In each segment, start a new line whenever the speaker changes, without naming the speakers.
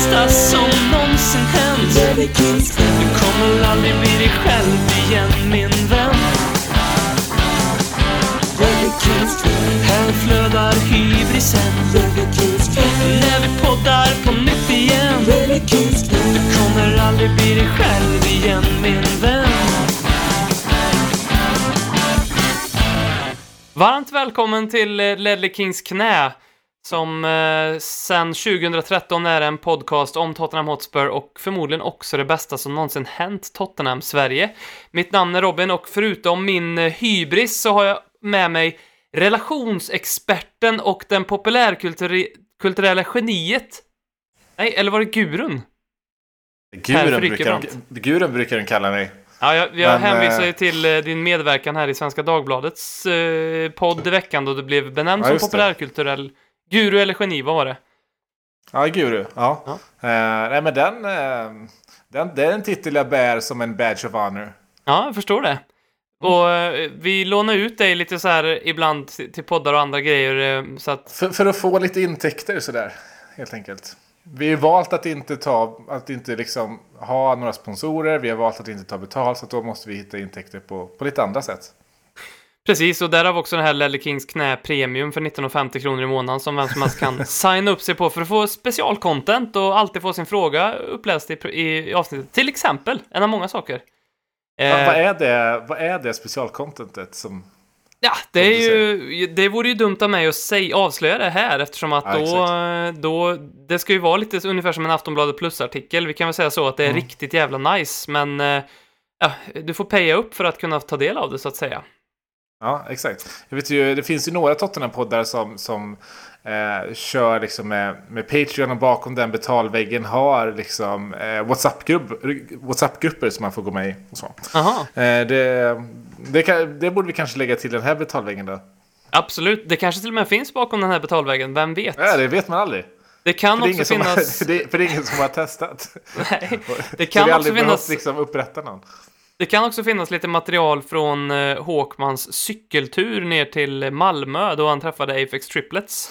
bästa som någonsin hänt. Du kommer aldrig bli dig själv igen, min vän. Här flödar hybrisen. När vi poddar på nytt igen. Du kommer aldrig bli dig själv igen, min vän. Varmt välkommen till eh, Ledley Kings knä, som eh, sen 2013 är en podcast om Tottenham Hotspur och förmodligen också det bästa som någonsin hänt Tottenham Sverige. Mitt namn är Robin och förutom min eh, hybris så har jag med mig relationsexperten och den populärkulturella geniet. Nej, eller var det gurun?
Guren brukar, de, guren brukar de kalla mig.
Ja, jag, jag
Men,
hänvisar ju
eh,
till eh, din medverkan här i Svenska Dagbladets eh, podd i veckan då du blev benämnd
Ja,
som
just det.
Guru eller geni, vad var det?
Ja, guru. Ja.
Ja.
Eh, nej, men den, eh, den, det är en titel jag bär som en badge of honor.
Ja, jag förstår det. Och eh, vi lånar ut dig lite så här ibland till poddar och andra grejer så att...
För, för att få lite intäkter sådär, helt enkelt. Vi har valt att inte, ta, att inte liksom ha några sponsorer, vi har valt att inte ta betalt, så då måste vi hitta intäkter på, på lite andra sätt.
Precis, och därav också den här Lelle Kings knä premium för 1950 kronor i månaden som vem som helst kan signa upp sig på för att få specialcontent och alltid få sin fråga uppläst i, i, i avsnittet. Till exempel, en av många saker. Eh,
vad, är det, vad är det specialcontentet som...
Ja, det, är ju, det vore ju dumt av mig att säga, avslöja det här eftersom att
Ja,
då,
exakt.
då, det ska ju vara lite ungefär som en Aftonbladet Plus-artikel. Vi kan väl säga så att det är
Mm.
riktigt jävla nice, men eh, ja, du får paya upp för att kunna ta del av det så att säga.
Ja, exakt. Jag vet ju, det finns ju några Tottenham-poddar som, som eh, kör liksom med, med Patreon och bakom den betalväggen har liksom eh, WhatsApp-grupp, WhatsApp-grupper som man får gå med i. Och så. Eh, det, det, kan, det borde vi kanske lägga till den här betalväggen då.
absolut. Det kanske till och med finns bakom den här betalvägen, vem vet?
Ja, det vet man aldrig.
Det kan
För
också finnas...
har, det, för det är ingen som har testat.
Nej, det kan
vi har
också
aldrig behövt
finnas...
liksom upprätta någon.
Det kan också finnas lite material från eh, Håkmans cykeltur ner till Malmö då han träffade Apex Triplets.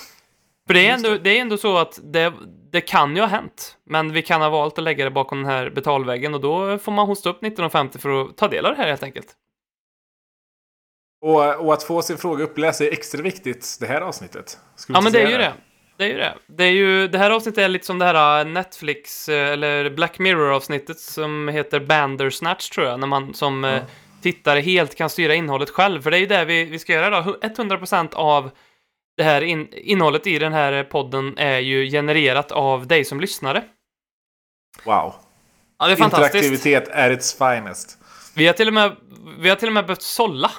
För det är ändå, det är ändå så att det, det kan ju ha hänt, men vi kan ha valt att lägga det bakom den här betalväggen och då får man hosta upp 1950 för att ta del av det här helt enkelt.
Och, och att få sin fråga uppläst är extra viktigt det här avsnittet.
Ja, men det är ju det. Det är ju det. Det, är ju, det här avsnittet är lite som det här uh, Netflix, eh, eller Black Mirror-avsnittet som heter Bandersnatch tror jag, när man som eh, tittare helt kan styra innehållet själv. För det är ju det vi, vi ska göra idag. 100% av det här in, innehållet i den här podden är ju genererat av dig som lyssnare.
Wow.
Ja, det är fantastiskt.
Interaktivitet är its finest.
Vi har till och med, vi har till och med behövt sålla.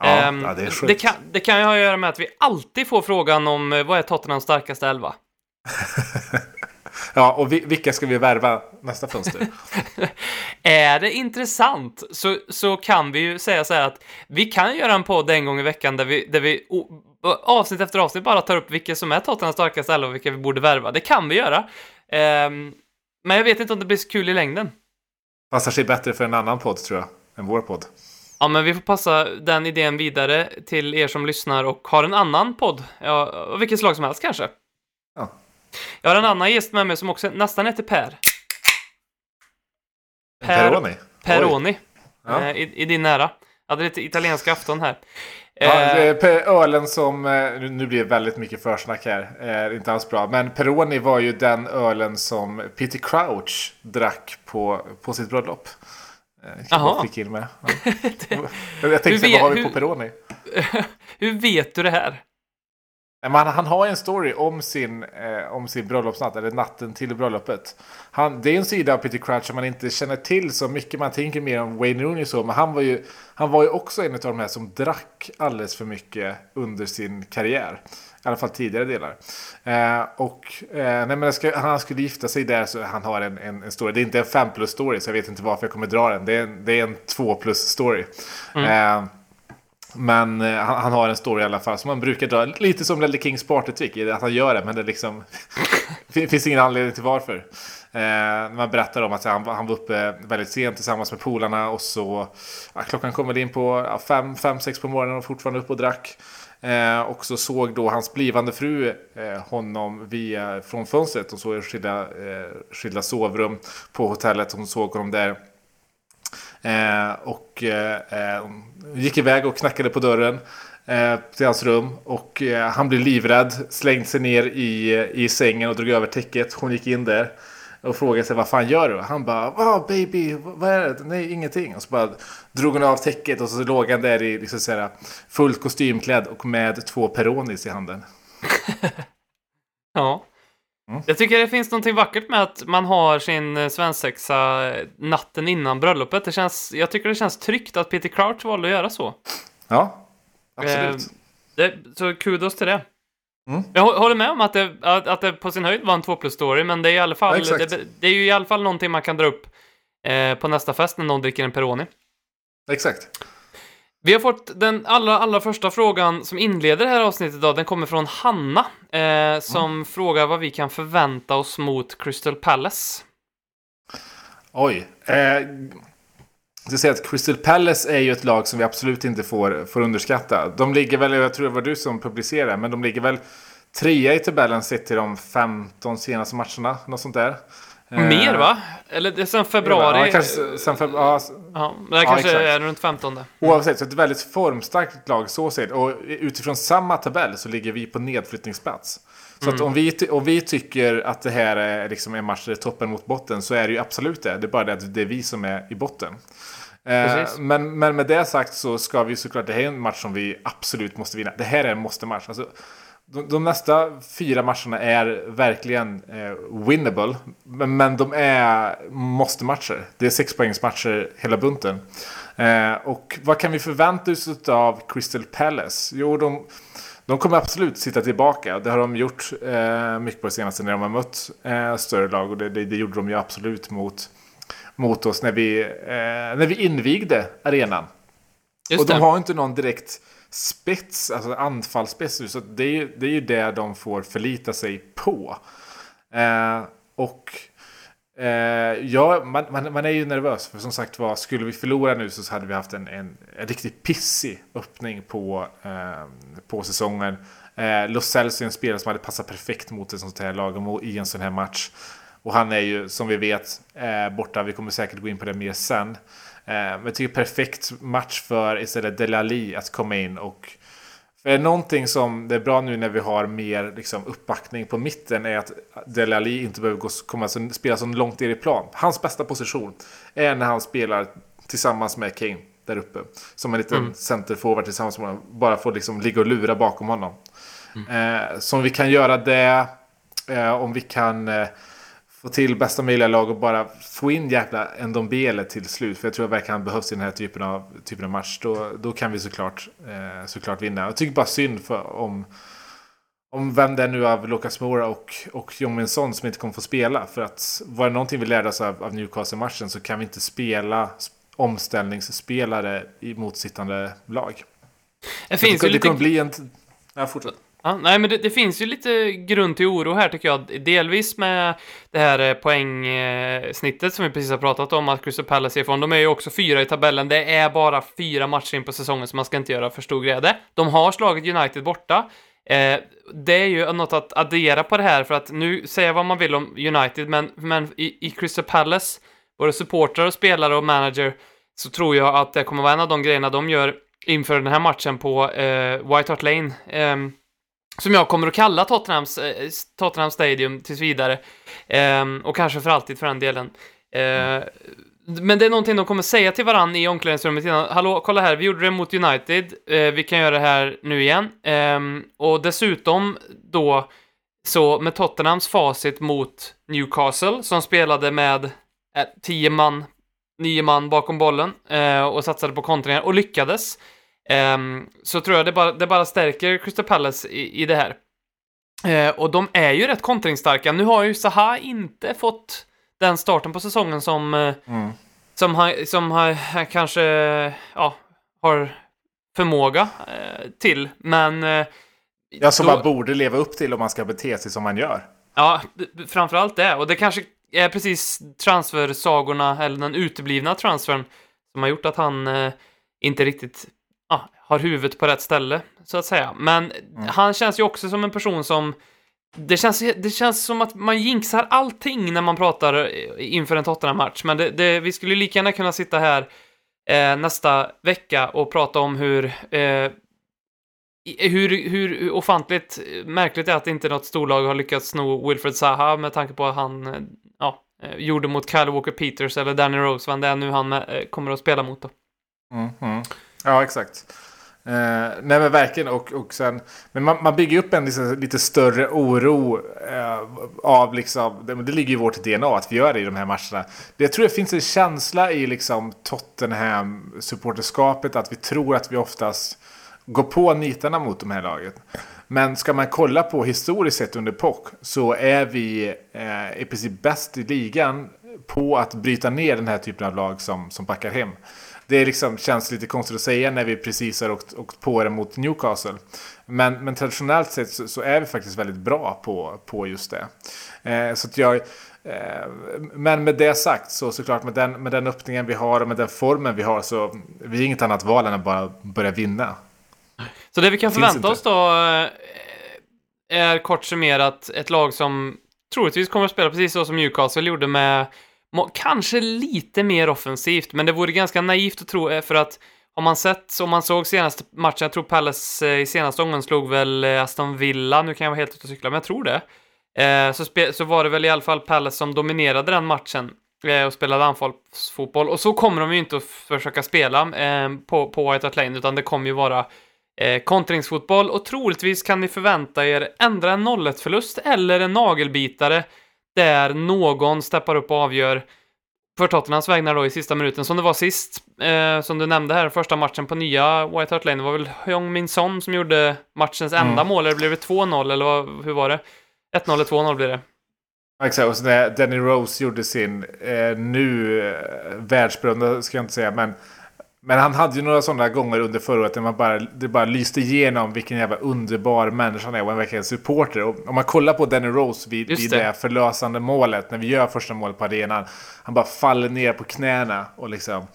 Ja,
Ehm,
ja, det är sjukt.
det, kan, det kan ju ha att göra med att vi alltid får frågan om eh, vad är Tottenhams starkaste elva?
Ja, och vi, vilka ska vi värva nästa fönster?
Är det intressant så, så kan vi ju säga så här att vi kan göra en podd en gång i veckan där vi, där vi avsnitt efter avsnitt bara tar upp vilka som är Tottenhams starkaste elva och vilka vi borde värva. Det kan vi göra. Ehm, men jag vet inte om det blir så kul i längden.
Passar sig bättre för en annan podd tror jag, än vår podd.
Ja, men vi får passa den idén vidare till er som lyssnar och har en annan podd. Ja, av vilket slag som helst kanske.
Ja.
Jag har en annan gäst med mig som också nästan heter Per.
Peroni.
Peroni.
Ja.
Eh, i, I din nära. Jag hade lite italienska afton här.
Ja,
Eh,
ölen som, eh, nu- blir det väldigt mycket försnack här, är inte alls bra. Men Peroni var ju den ölen som Peter Crouch drack på, på sitt bröllop. Eh,
Jaha.
flika in med. Ja. jag tänkte,
Hur
vad
vet-
har vi på Peroni?
Hur vet du det här?
Han, han har en story om sin, eh, om sin bröllopsnatt, eller natten till bröllopet. Han, det är en sida av Peter Crouch som man inte känner till så mycket. Man tänker mer om Wayne Rooney så, men han var ju, han var ju också en av de här som drack alldeles för mycket under sin karriär. I alla fall tidigare delar. Eh, och eh, nej, men ska, han skulle gifta sig där så han har en, en, en story. Det är inte en 5 plus story så jag vet inte varför jag kommer dra den. Det är en, det är en 2 plus story. Eh, men eh, han, han har en story i alla fall som man brukar dra. Lite som Ledley Kings partytrick. Att han gör det men det liksom fin- finns ingen anledning till varför. Eh, man berättar om att han, han var uppe väldigt sent tillsammans med polarna och så ja, klockan kom väl in på ja, fem, fem, sex på morgonen och fortfarande upp och drack. Eh, och så såg då hans blivande fru eh, honom via, från fönstret. hon såg skilda, eh, skilda sovrum på hotellet. Hon såg honom där. Eh, och eh, eh gick iväg och knackade på dörren eh, till hans rum. Och eh, han blev livrädd, slängde sig ner i, eh, i sängen och drog över täcket. Hon gick in där och frågade sig vad fan gör du? Han bara, oh, baby, vad är det? Nej, ingenting. Och så bara drog hon av täcket och så låg han där i liksom såhär, fullt kostymklädd och med två Peronis i handen.
Ja.
Mm.
Jag tycker det finns någonting vackert med att man har sin eh, svensexa eh, natten innan bröllopet. Det känns, jag tycker det känns tryggt att Peter Crouch valde att göra så.
Ja, absolut.
Eh, det, så kudos till det.
Mm.
Jag hå- håller med om att det, att, att det på sin höjd var en 2 plus story, men det är, i alla fall,
Ja,
det, det är ju i alla fall någonting man kan dra upp eh, på nästa fest när någon dricker en Peroni.
Exakt.
Vi har fått den allra, allra första frågan som inleder det här avsnittet idag. Den kommer från Hanna, eh, som frågar vad vi kan förvänta oss mot Crystal Palace.
Oj. Eh, ska säga att Crystal Palace är ju ett lag som vi absolut inte får, får underskatta. De ligger väl, jag tror det var du som publicerade, men de ligger väl trea i tabellen sett till de 15 senaste matcherna. Något sånt där. Eh,
Mer va? Eller det är sen februari?
Ja, kanske, sen feb- ja,
Ja, det här
Ja,
kanske
exakt.
är runt 15.
Oavsett, så ett väldigt formstarkt lag så sett. Och utifrån samma tabell så ligger vi på nedflyttningsplats. Så att om vi, om vi tycker att det här är liksom en match toppen mot botten så är det ju absolut det. Det är bara det att det är vi som är i botten. Eh,
Precis.
men, men med det sagt så ska vi såklart, det här är en match som vi absolut måste vinna. Det här är en måste-match. Alltså, de, de nästa fyra matcherna är verkligen eh, winnable. Men, men de är måste-matcher. Det är sexpoängsmatcher hela bunten. Eh, och vad kan vi förvänta oss av Crystal Palace? Jo, de, de kommer absolut sitta tillbaka. Det har de gjort eh, mycket på det senaste när de har mött eh, större lag. Och det, det, det gjorde de ju absolut mot, mot oss när vi, eh, när vi invigde arenan.
Just
och de
det.
har inte någon direkt spets, alltså anfallsspets nu. Så det är, det är ju det de får förlita sig på. Eh, och eh, ja, man, man, man är ju nervös. För som sagt var, skulle vi förlora nu så hade vi haft en, en, en riktigt pissig öppning på, eh, på säsongen. Eh, Los Celso är en spelare som hade passat perfekt mot ett sånt här lag och i en sån här match. Och han är ju, som vi vet, eh, borta. Vi kommer säkert gå in på det mer sen. Eh, men jag tycker perfekt match för istället Delali att komma in och för är någonting som det är bra nu när vi har mer liksom, uppbackning på mitten är att Dele Alli inte behöver gå, komma, så, spela så långt ner i plan. Hans bästa position är när han spelar tillsammans med Kane där uppe. Som en liten
Mm.
centerforward tillsammans med honom. Bara får liksom ligga och lura bakom honom. Eh, så om vi kan göra det, eh, om vi kan eh, få till bästa möjliga lag och bara få in jäkla Ndombele till slut. För jag tror verkligen han behövs i den här typen av, typen av match. Då, då kan vi såklart, eh, såklart vinna. Jag tycker bara synd för, om, om vem det är nu av Lucas Moura och, och Jong Min Son som inte kommer få spela. För att var det någonting vi lärde oss av, av Newcastle-matchen så kan vi inte spela omställningsspelare i motsittande lag.
Det finns
det, det kommer
lite...
bli en... Ja, fortsätt.
Ja, nej, men det, det finns ju lite grund till oro här tycker jag. Delvis med det här eh, poängsnittet som vi precis har pratat om att Crystal Palace är ifrån. De är ju också fyra i tabellen. Det är bara fyra matcher in på säsongen så man ska inte göra för stor grej av det. De har slagit United borta. Eh, det är ju något att addera på det här för att nu säga vad man vill om United men, men i, i Crystal Palace, både supportrar och spelare och manager, så tror jag att det kommer vara en av de grejerna de gör inför den här matchen på eh, White Hart Lane. Eh, som jag kommer att kalla Tottenhams, eh, Tottenham Stadium tills vidare. Ehm, och kanske för alltid för den delen. Eh, men det är någonting de kommer säga till varandra i omklädningsrummet innan. Hallå, kolla här, vi gjorde det mot United. Eh, vi kan göra det här nu igen. Ehm, och dessutom då, så med Tottenhams facit mot Newcastle, som spelade med eh, tio man, nio man bakom bollen eh, och satsade på kontringar och lyckades. Ehm, så tror jag det bara, det bara stärker Crystal Palace i, i det här. Eh, och de är ju rätt kontringsstarka. Nu har ju Zaha inte fått den starten på säsongen som, eh,
Mm.
som, han, som han, han kanske ja, har förmåga eh, till. Men
Ja, som
då-
man borde leva upp till om man ska bete sig som man gör.
Ja, framförallt det. Och det kanske är precis transfersagorna, eller den uteblivna transfern, som har gjort att han eh, inte riktigt har huvudet på rätt ställe, så att säga. Men han känns ju också som en person som... Det känns, det känns som att man jinxar allting när man pratar eh, inför en Tottenham-match. Men det, det, vi skulle lika gärna kunna sitta här eh, nästa vecka och prata om hur eh, hur, hur ofantligt märkligt det är att inte något storlag har lyckats sno Wilfred Zaha med tanke på att han ja, eh, gjorde mot Kyle Walker Peters eller Danny Rose, vad det är nu han eh, kommer att spela mot då.
Mm, mm. Ja, exakt. Eh, nej men verkligen och, och sen, men man, man bygger upp en liksom, lite större oro eh, av liksom, det, det ligger ju i vårt DNA att vi gör det i de här matcherna. Det, jag tror det finns en känsla i liksom Tottenham supporterskapet att vi tror att vi oftast går på nitarna mot de här lagen. Men ska man kolla på historiskt sett under POC så är vi eh, i princip bäst i ligan på att bryta ner den här typen av lag som, som backar hem. Det liksom känns lite konstigt att säga när vi precis har åkt, åkt på det mot Newcastle. Men, men traditionellt sett så, så är vi faktiskt väldigt bra på, på just det. Eh, så att jag, eh, men med det sagt så såklart med den, med den öppningen vi har och med den formen vi har så vi är inget annat val än att bara börja vinna.
Så det vi kan förvänta oss då eh, är kort summerat ett lag som troligtvis kommer att spela precis så som Newcastle gjorde med kanske lite mer offensivt, men det vore ganska naivt att tro eh, för att om man sett, om man såg senaste matchen, jag tror Palace eh, i senaste omgången slog väl eh, Aston Villa, nu kan jag vara helt ute och cykla, men jag tror det. Eh, så, spe, så var det väl i alla fall Palace som dominerade den matchen eh, och spelade anfallsfotboll. Och så kommer de ju inte att försöka spela eh, på, på White Hart Lane, utan det kommer ju vara eh, kontringsfotboll och troligtvis kan ni förvänta er ändra en 0-1-förlust eller en nagelbitare där någon steppar upp och avgör för Tottenhams vägnar då i sista minuten, som det var sist, eh, som du nämnde här, första matchen på nya White Hart Lane, det var väl Heung Min Son som gjorde matchens enda mål, eller blev det 2-0, eller vad, hur var det? 1-0 eller 2-0 blir det.
Exakt, och så när Danny Rose gjorde sin eh, nu eh, världsberömda, ska jag inte säga, men, men han hade ju några sådana gånger under förra året där man bara, det bara lyste igenom vilken jävla underbar människa han är och en verkligen supporter. Och om man kollar på Danny Rose vid, vid
det.
det. förlösande målet, när vi gör första målet på arenan, han bara faller ner på knäna och liksom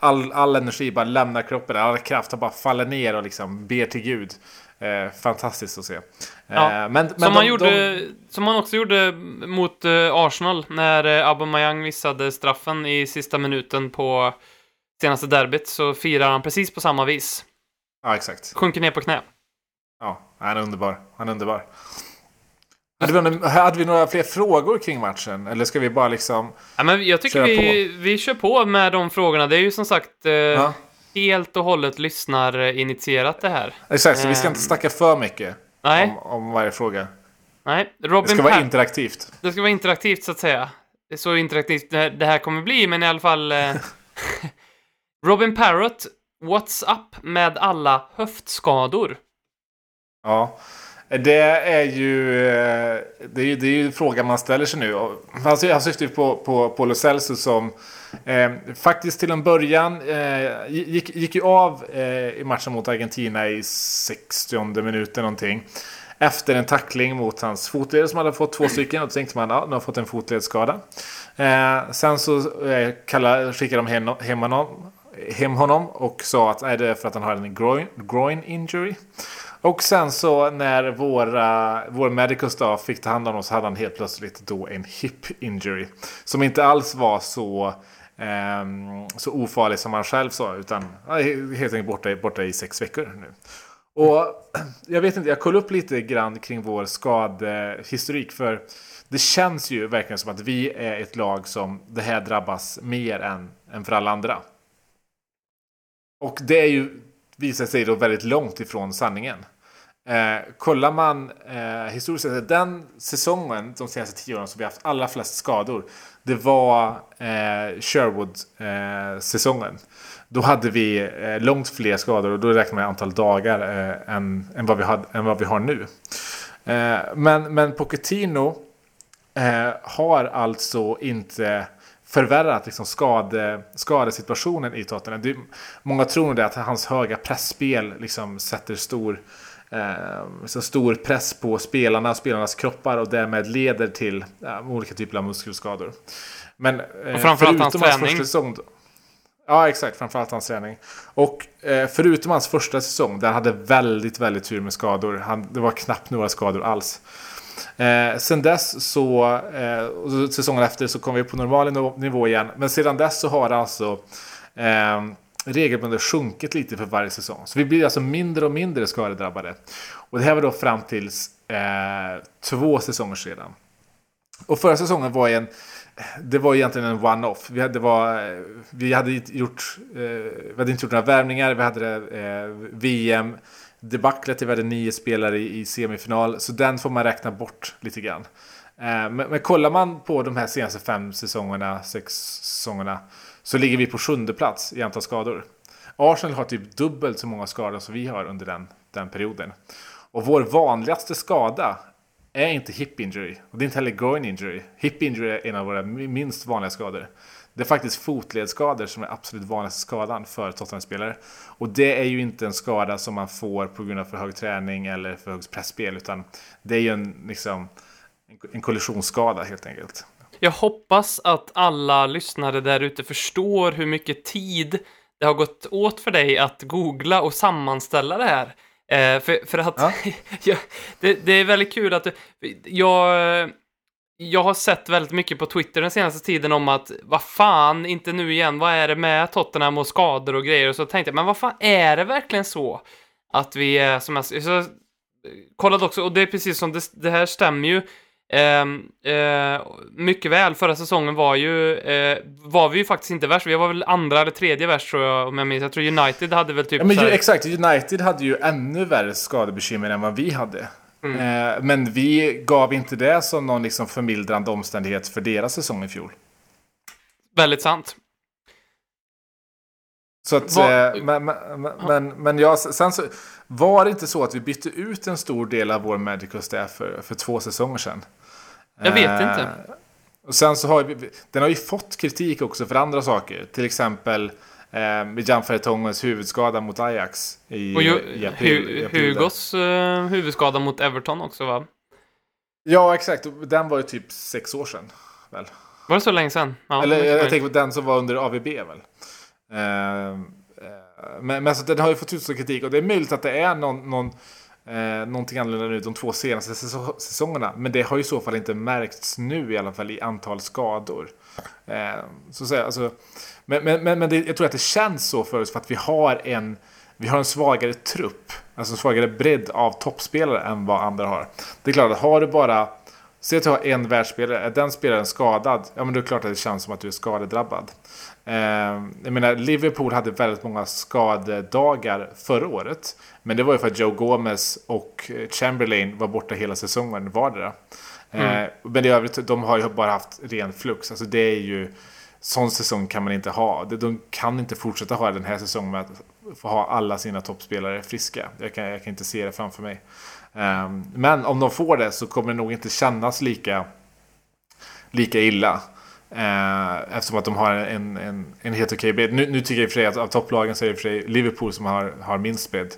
all, all energi bara lämnar kroppen, all kraft han bara faller ner och liksom ber till Gud. Eh, fantastiskt att se. Eh,
Ja,
men, men
som,
de-
gjorde,
de-
som man också gjorde mot eh, Arsenal när eh, Aubameyang missade straffen i sista minuten på senaste derbyt så firar han precis på samma vis.
Ja, exakt.
Sjunker ner på knä.
Ja, han är underbar. Han är underbar. Hade vi, några- hade vi några fler frågor kring matchen? Eller ska vi bara liksom...
Ja, men jag tycker vi, vi kör på med de frågorna. Det är ju som sagt eh,
Ja,
helt och hållet lyssnarinitierat det här.
exakt, så vi ska
Ehm,
inte snacka för mycket
Nej,
om, om varje fråga.
nej.
Det
Robin
ska vara interaktivt.
det ska vara interaktivt så att säga. Det är så interaktivt det här, det här kommer bli, men i alla fall... Eh, Robin Parrott, what's up med alla höftskador?
Ja. Det är ju, eh, det är ju, det är ju frågan man ställer sig nu. Och Han syftar ju på, på, på Lo Celso som eh, faktiskt till en början eh, gick, gick ju av eh, i matchen mot Argentina i 60 minuten någonting. Efter en tackling mot hans fotled som hade fått två stycken. Och då tänkte man, ja, nu har fått en fotledsskada. Eh, sen så eh, kalla, skickade de hem, hem, honom, hem honom och sa att nej, det är för att han har en groin, groin injury. Och sen så när våra, vår medical staff fick ta hand om honom så hade han helt plötsligt då en hip injury. Som inte alls var så, ehm, så ofarlig som han själv sa. Utan helt enkelt borta, borta i sex veckor nu. Och jag vet inte, jag kollade upp lite grann kring vår skadehistorik. För det känns ju verkligen som att vi är ett lag som det här drabbas mer än, än för alla andra. Och det är ju, visar sig då väldigt långt ifrån sanningen. Eh, kollar man eh, historiskt sett, den säsongen, de senaste tio åren, som vi haft allra flest skador, det var eh, Sherwood-säsongen. Eh, då hade vi eh, långt fler skador och då räknar man antal dagar eh, än, än, vad vi hade, än vad vi har nu. Eh, men, men Pochettino eh, har alltså inte förvärrat liksom skade, skadesituationen i Tottenham. Det, många tror nog det att hans höga pressspel liksom sätter stor, eh, så stor press på spelarna, spelarnas kroppar och därmed leder till eh, olika typer av muskelskador. Men
eh, och framförallt hans träning. Säsong,
Ja, exakt. Framförallt hans träning. Och eh, förutom hans första säsong, där han hade väldigt, väldigt tur med skador. Han, det var knappt några skador alls. Eh, sen dess så, eh, säsongen efter så kom vi på normal nivå igen. Men sedan dess så har det alltså eh, regelbundet sjunkit lite för varje säsong. Så vi blir alltså mindre och mindre skadedrabbade. Och det här var då fram till eh, två säsonger sedan. Och förra säsongen var en det var egentligen en one-off. Vi hade, var, eh, vi hade gjort, eh, vi hade inte gjort några värvningar, vi hade eh, VM, debaclet, vi världen nio spelare i, i, semifinal, så den får man räkna bort lite grann. Eh, men, men kollar man på de här senaste fem säsongerna, sex säsongerna, så ligger vi på sjunde plats i antal skador. Arsenal har typ dubbelt så många skador som vi har under den, den perioden. Och vår vanligaste skada är inte hip injury. Och det är inte heller groin injury. Hip injury är en av våra minst vanliga skador. Det är faktiskt fotledsskador som är absolut vanligaste skadan för Tottenham-spelare. Och det är ju inte en skada som man får på grund av för hög träning eller för högt pressspel. Utan det är ju en, liksom, en kollisionsskada helt enkelt.
Jag hoppas att alla lyssnare där ute förstår hur mycket tid det har gått åt för dig att googla och sammanställa det här. Eh, för, för att ja. ja, det, det, är väldigt kul att jag, jag har sett väldigt mycket på Twitter den senaste tiden om att vad fan, inte nu igen, vad är det med Tottenham och skador och grejer? Och så tänkte jag, men vad fan, är det verkligen så att vi är som jag så, kollade också, och det är precis som det, det här stämmer ju. Eh, eh, mycket väl, förra säsongen var ju, eh, var vi ju faktiskt inte värst, vi var väl andra eller tredje värst tror jag, om jag minns. Jag tror United hade väl typ...
Ja, men ju, exakt, United hade ju ännu värre skadebekymmer än vad vi hade. Mm. Eh, men vi gav inte det som någon liksom förmildrande omständighet för deras säsong i fjol.
Väldigt sant.
Så att, var... Eh, men, men, men, men ja, sen så var det inte så att vi bytte ut en stor del av vår medical staff för, för två säsonger sedan.
Jag vet eh, inte.
Och sen så har vi, den har ju fått kritik också för andra saker. Till exempel eh, Jan Fertongens huvudskada mot Ajax i,
och ju, i april. Hu, Hugos uh, huvudskada mot Everton också va?
Ja, exakt. Den var ju typ sex år sedan. Väl?
Var det så länge sedan?
Ja, Eller jag, jag tänker på den som var under AVB väl? Eh, men, men alltså, den har ju fått utstå kritik och det är möjligt att det är någon, någon, eh, någonting annorlunda nu de två senaste säsongerna. Men det har ju i så fall inte märkts nu i alla fall i antal skador. Eh, så att säga, alltså, men men, men, men det, jag tror att det känns så för oss för att vi har en vi har en svagare trupp, alltså en svagare bredd av toppspelare än vad andra har. Det är klart att har du bara, säg att du har en världsspelare, är den spelaren skadad, ja men det är klart att det känns som att du är skadedrabbad. Eh, jag menar, Liverpool hade väldigt många skadedagar förra året. Men det var ju för att Joe Gomez och Chamberlain var borta hela säsongen vardera. Eh, mm. Men i övrigt, de har ju bara haft ren flux. Alltså det är ju... Sån säsong kan man inte ha. De kan inte fortsätta ha den här säsongen med att få ha alla sina toppspelare friska. Jag kan, jag kan inte se det framför mig. Ehm, men om de får det så kommer det nog inte kännas lika, lika illa. Eh, eftersom att de har en, en, en helt okej bredd. Nu, nu, tycker jag i och för sig att av topplagen så är det för sig Liverpool som har, har minst bredd.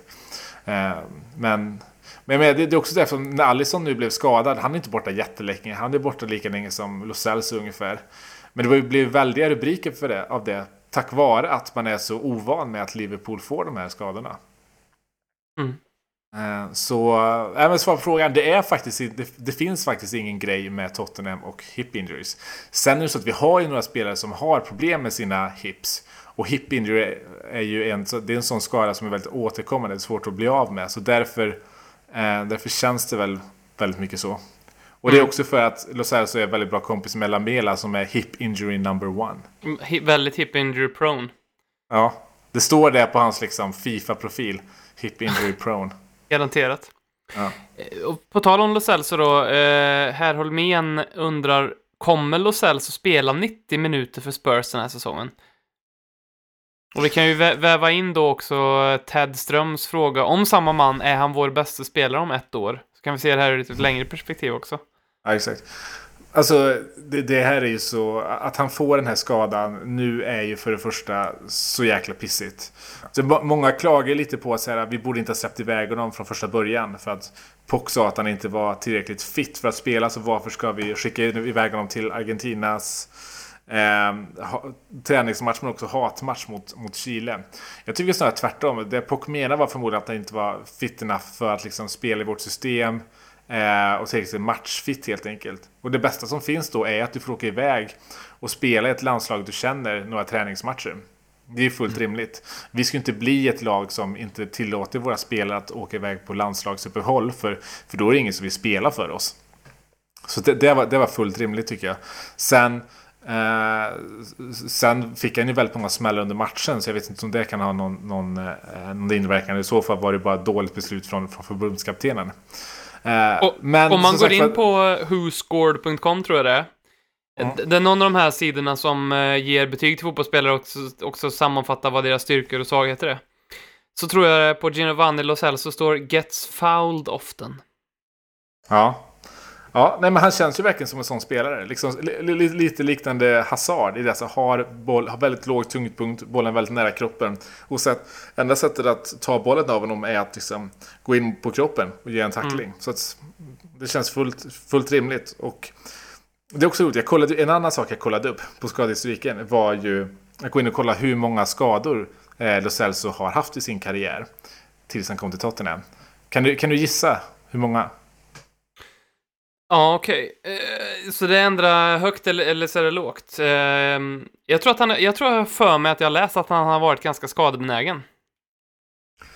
Eh, men men det, det är också därför när Alisson nu blev skadad, han är inte borta jättelänge. Han är borta lika länge som Lo Celso ungefär. Men det blev väldiga rubriker för det, av det. Tack vare att man är så ovan med att Liverpool får de här skadorna. Mm. Eh, så, även svar på frågan, det, är faktiskt, det, det, finns faktiskt ingen grej med Tottenham och hip injuries. Sen är det så att vi har ju några spelare som har problem med sina hips. Och hip injury är, är ju en, det är en sån skada som är väldigt återkommande, det är svårt att bli av med. Så därför, eh, därför känns det väl väldigt mycket så. Och det är
Mm.
också för att Los Celso är väldigt bra kompis med Lamela som är hip injury number one.
Mm, hi- väldigt hip injury prone.
Ja, det står det på hans liksom Fifa-profil. Hip injury prone.
Garanterat.
Ja.
Eh, Och på tal om Lo Celso då, eh, herr Holmén undrar, kommer Lo Celso spela 90 minuter för Spurs den här säsongen? Och vi kan ju vä- väva in då också Ted Ströms fråga, om samma man, är han vår bästa spelare om ett år? Så kan vi se det här ur ett längre perspektiv också.
Ja, exakt. Alltså, det, det här är ju så... Att han får den här skadan nu är ju för det första så jäkla pissigt. Så må- många klagar lite på att så här, vi borde inte ha släppt iväg honom från första början. För att Pock sa att han inte var tillräckligt fit för att spela. Så varför ska vi skicka iväg honom till Argentinas eh, ha, träningsmatch men också hatmatch mot, mot Chile. Jag tycker snarare tvärtom. Det Pock menar var förmodligen att han inte var fit enough för att liksom spela i vårt system. Eh, och tillräckligt matchfit helt enkelt. Och det bästa som finns då är att du får åka iväg och spela i ett landslag du känner några träningsmatcher. Det är fullt rimligt. Vi ska inte bli ett lag som inte tillåter våra spelare att åka iväg på landslagsuppehåll för, för då är det ingen som vill spela för oss. Så det, det, var, det var fullt rimligt tycker jag. Sen, eh, sen fick han ju väldigt många smällar under matchen så jag vet inte om det kan ha någon, någon, eh, någon inverkan. I så fall var det bara ett dåligt beslut från, från förbundskaptenen. Eh,
Och,
men
Om man går in på whoscored.com tror jag det är. D- Det är någon av de här sidorna som eh, ger betyg till fotbollsspelare och också, också sammanfattar vad deras styrkor och svagheter är. Så tror jag på Giovanni Lo Celso står “Gets fouled often”.
Ja. Ja, nej, men han känns ju verkligen som en sån spelare. Liksom, li, li, lite liknande Hazard i det. Alltså, har, boll, har väldigt låg tyngdpunkt, bollen väldigt nära kroppen. Och så att, enda sättet att ta bollen av honom är att liksom, gå in på kroppen och ge en tackling. Så att, det känns fullt, fullt rimligt. Och det är också roligt, jag kollade, en annan sak jag kollade upp på skadehistoriken var ju att gå in och kolla hur många skador eh, Lo Celso har haft i sin karriär. Tills han kom till Tottenham. Kan du, kan du gissa hur många?
Ja, okej. Eh, så det ändrar högt eller, eller så är det lågt? Eh, jag tror att han, jag tror jag för mig att jag läst att han har varit ganska skadebenägen.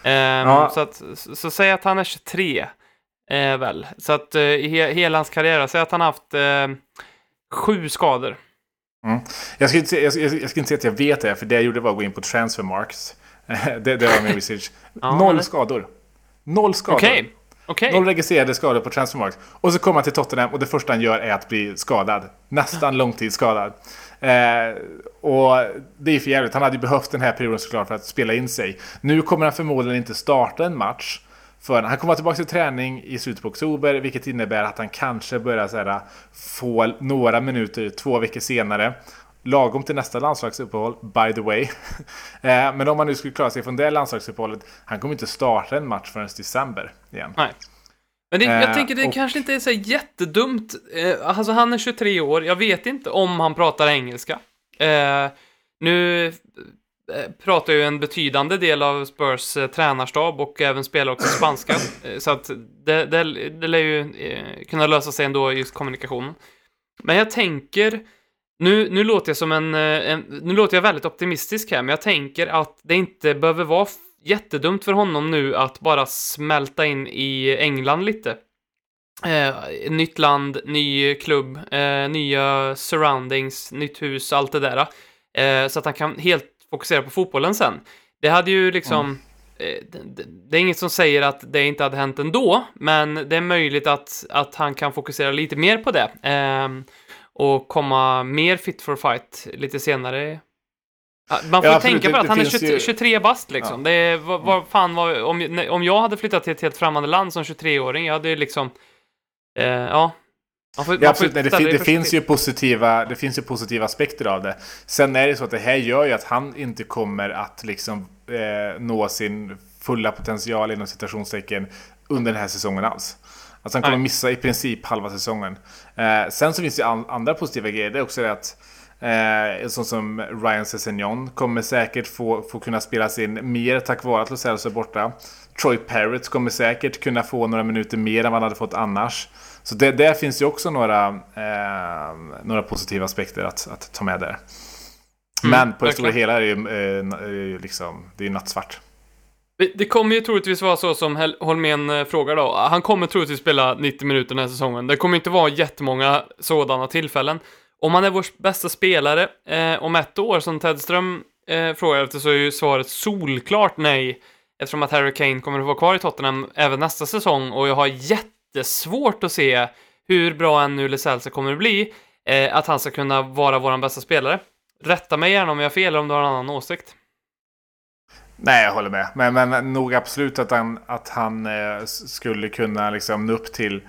Eh, Så att, så, säg att han är 23, eh, väl. Så att eh, i hela hans karriär, säg att han har haft sju skador.
Jag ska, inte, jag, jag, jag ska inte säga att jag vet det, för det jag gjorde var att gå in på Transfermarks. det, det var min research.
Ja,
Noll
men-
skador. Noll skador.
Okej, Okay.
Noll registrerade skador på transfermarkt. Och så kommer han till Tottenham och det första han gör är att bli skadad. Nästan långtidsskadad. Eh, och det är för jävligt. Han hade ju behövt den här perioden såklart för att spela in sig. Nu kommer han förmodligen inte starta en match. För han kommer tillbaka till träning i slutet på oktober, vilket innebär att han kanske börjar så här, eh, få några minuter två veckor senare. Lagom till nästa landslagsuppehåll, by the way. Eh, Men om han nu skulle klara sig från det landslagsuppehållet, han kommer inte starta en match förrän december igen.
Nej. Men det, jag
Eh,
tänker det
och-
kanske inte är så jättedumt. Eh, alltså han är 23 år, jag vet inte om han pratar engelska. Nu pratar ju en betydande del av Spurs tränarstab och även spelar också spanska. Så att det, det, det lär ju kunna lösa sig ändå just kommunikationen. Men jag tänker, nu, nu låter jag som en, eh, en, nu låter jag väldigt optimistisk här, men jag tänker att det inte behöver vara jättedumt för honom nu att bara smälta in i England lite. Eh, nytt land, ny klubb, eh, nya surroundings, nytt hus, allt det där. Eh, så att han kan helt fokusera på fotbollen sen. Det hade ju liksom... Eh, det, det- det är inget som säger att det inte hade hänt ändå, men det är möjligt att, att han kan fokusera lite mer på det. Och komma mer fit for fight lite senare. Man får
Ja,
tänka på
Det-
att han är
det finns
23,
ju-
23 bast liksom.
Ja.
Det är, vad, vad fan var, om, om jag hade flyttat till ett helt främmande land som 23-åring, jag hade ju liksom... Eh, ja. Får,
Ja, absolut. Nej, det, fin,
i
det, finns ju positiva, det finns ju positiva aspekter av det. Sen är det så att det här gör ju att han inte kommer att liksom eh, nå sin fulla potential inom citationstecken under den här säsongen alls. Alltså han kommer
Nej.
missa i princip halva säsongen. Eh, sen så finns det an, andra positiva grejer. Det är också det att Eh, sån som Ryan Sessegnon kommer säkert få, få kunna spela in mer tack vare att Lo Celso är borta. Troy Parrott kommer säkert kunna få några minuter mer än vad han hade fått annars. Så det, där finns ju också några, eh, några positiva aspekter att, att ta med där. Men på det stora hela är det ju eh, liksom, det är nattsvart.
Det- kommer ju troligtvis vara så som Holmén eh, frågar då. Han kommer troligtvis spela 90 minuter den här säsongen. Det kommer inte vara jättemånga sådana tillfällen. Om han är vår bästa spelare eh, om ett år, som Ted Ström eh, frågar efter, så är ju svaret solklart nej. Eftersom att Harry Kane kommer att vara kvar i Tottenham även nästa säsong och jag har jättesvårt att se hur bra än nu Lascelles kommer att bli, eh, att han ska kunna vara vår bästa spelare. Rätta mig gärna om jag har fel eller om du har en annan åsikt.
Nej, jag håller med. Men, men nog absolut att han, att han eh, skulle kunna liksom nå upp till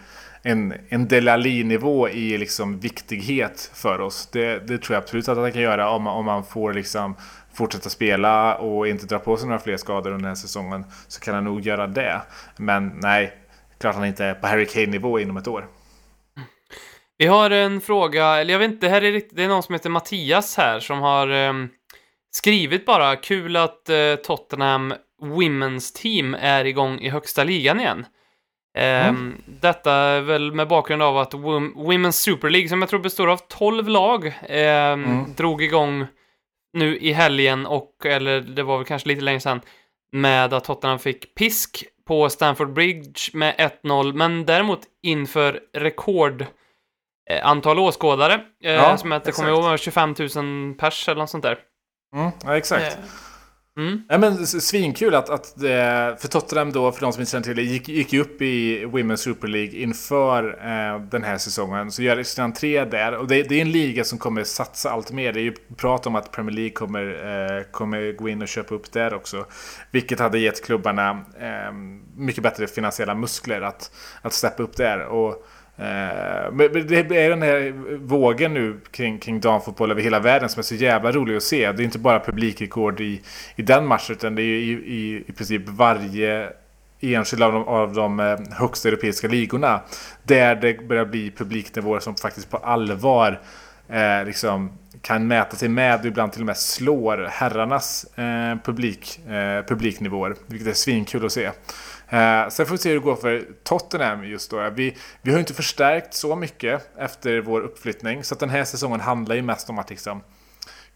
en, en Delali-nivå i liksom viktighet för oss. Det, det tror jag absolut att han kan göra om, om han får liksom fortsätta spela och inte dra på sig några fler skador under den här säsongen. Så kan han nog göra det. Men nej, klart han inte är på Harry Kane-nivå inom ett år.
Vi har en fråga, eller jag vet inte, det här är, det, det är någon som heter Mattias här som har ehm, skrivit bara kul att eh, Tottenham Women's Team är igång i högsta ligan igen. Ehm, Detta är väl med bakgrund av att Wom- Women's Super League, som jag tror består av 12 lag, ehm, drog igång nu i helgen och, eller det var väl kanske lite längre sedan, med att Tottenham fick pisk på Stamford Bridge med 1-0, men däremot inför rekord eh, antal åskådare, eh,
Ja,
som det
exakt.
kommer ihåg var 25 000 pers eller något sånt där.
Mm, ja, exakt.
Eh, Mm.
Ja, men svinkul att, att det, för Tottenham då, för de som inte känner till det, gick, gick upp i Women's Super League inför eh, den här säsongen. Så gör sin entré där. Och det, det är en liga som kommer satsa allt mer. Det är ju prat om att Premier League kommer, eh, kommer gå in och köpa upp där också. Vilket hade gett klubbarna eh, mycket bättre finansiella muskler att, att steppa upp där. Och, Eh, Eh, men det är den här vågen nu kring, kring damfotboll över hela världen som är så jävla rolig att se. Det är inte bara publikrekord i, i den matchen utan det är ju i, i, i princip varje enskild av de, av de eh, högsta europeiska ligorna. Där det börjar bli publiknivåer som faktiskt på allvar eh, liksom kan mäta sig med och ibland till och med slår herrarnas eh, publik, eh, publiknivåer. Vilket är svinkul att se. Eh, sen får vi se hur det går för Tottenham just då. Vi, vi har ju inte förstärkt så mycket efter vår uppflyttning. Så att den här säsongen handlar ju mest om att liksom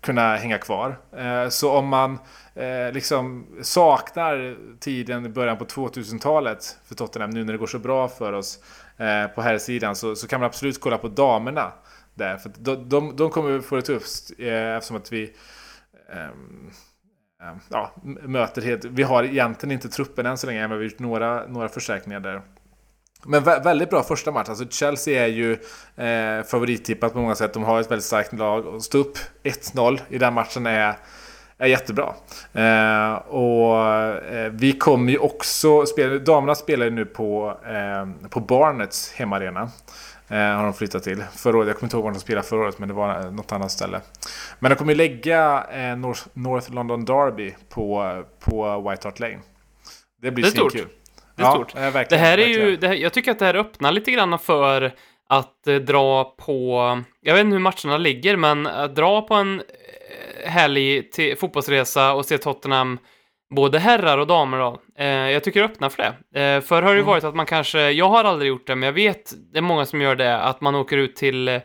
kunna hänga kvar. Eh, så om man eh, liksom saknar tiden i början på 2000-talet för Tottenham nu när det går så bra för oss eh, på här sidan så, så kan man absolut kolla på damerna där. För de, de, de kommer få det tufft eh, eftersom att vi eh, Ehm, ja, möter helt... Vi har egentligen inte truppen än så länge, men vi har gjort några, några förstärkningar där. Men vä- väldigt bra första match. Alltså Chelsea är ju eh, favorittippat på många sätt. De har ett väldigt starkt lag. Och stå upp 1-0 i den matchen är, är jättebra. Eh, och eh, vi kommer ju också spela... Damerna spelar ju nu på, eh, på Barnets hemmaarena. Eh, har de flyttat till. Förra året, jag kommer inte ihåg var de spelade förra året, men det var eh, något annat ställe. Men de kommer lägga eh, North, North London Derby på, på White Hart Lane. Det blir
Det stort. Det är stort.
eh,
Det
verkligen,
här är
verkligen.
ju, det här, jag tycker att det här öppnar lite grann för att dra på, jag vet inte hur matcherna ligger, men att dra på en till fotbollsresa och se Tottenham, både herrar och damer då. Eh, jag tycker det öppnar för det. Eh, förr har det ju varit att man kanske, jag har aldrig gjort det, men jag vet, det är många som gör det, att man åker ut till eh,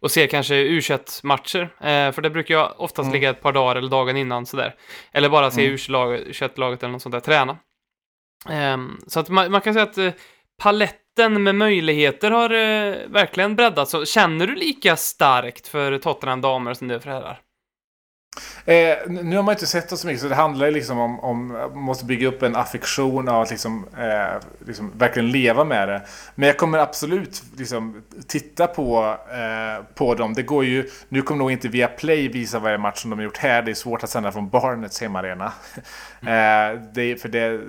och ser kanske u matcher eh, för det brukar jag oftast ligga ett par dagar eller dagen innan sådär. Eller bara se u laget eller något sånt där, träna. Ehm, så att man, man kan säga att eh, paletten med möjligheter har eh, verkligen breddats. Så känner du lika starkt för Tottenham damer som du är för herrar?
Eh, nu har man inte sett det så mycket så det handlar ju liksom om, om man måste bygga upp en affektion av att liksom, eh, liksom verkligen leva med det. Men jag kommer absolut liksom titta på, eh, på dem. Det går ju, nu kommer nog inte via Play visa varje match som de har gjort här. Det är svårt att sända från Barnets hemmaarena. eh, det, för det,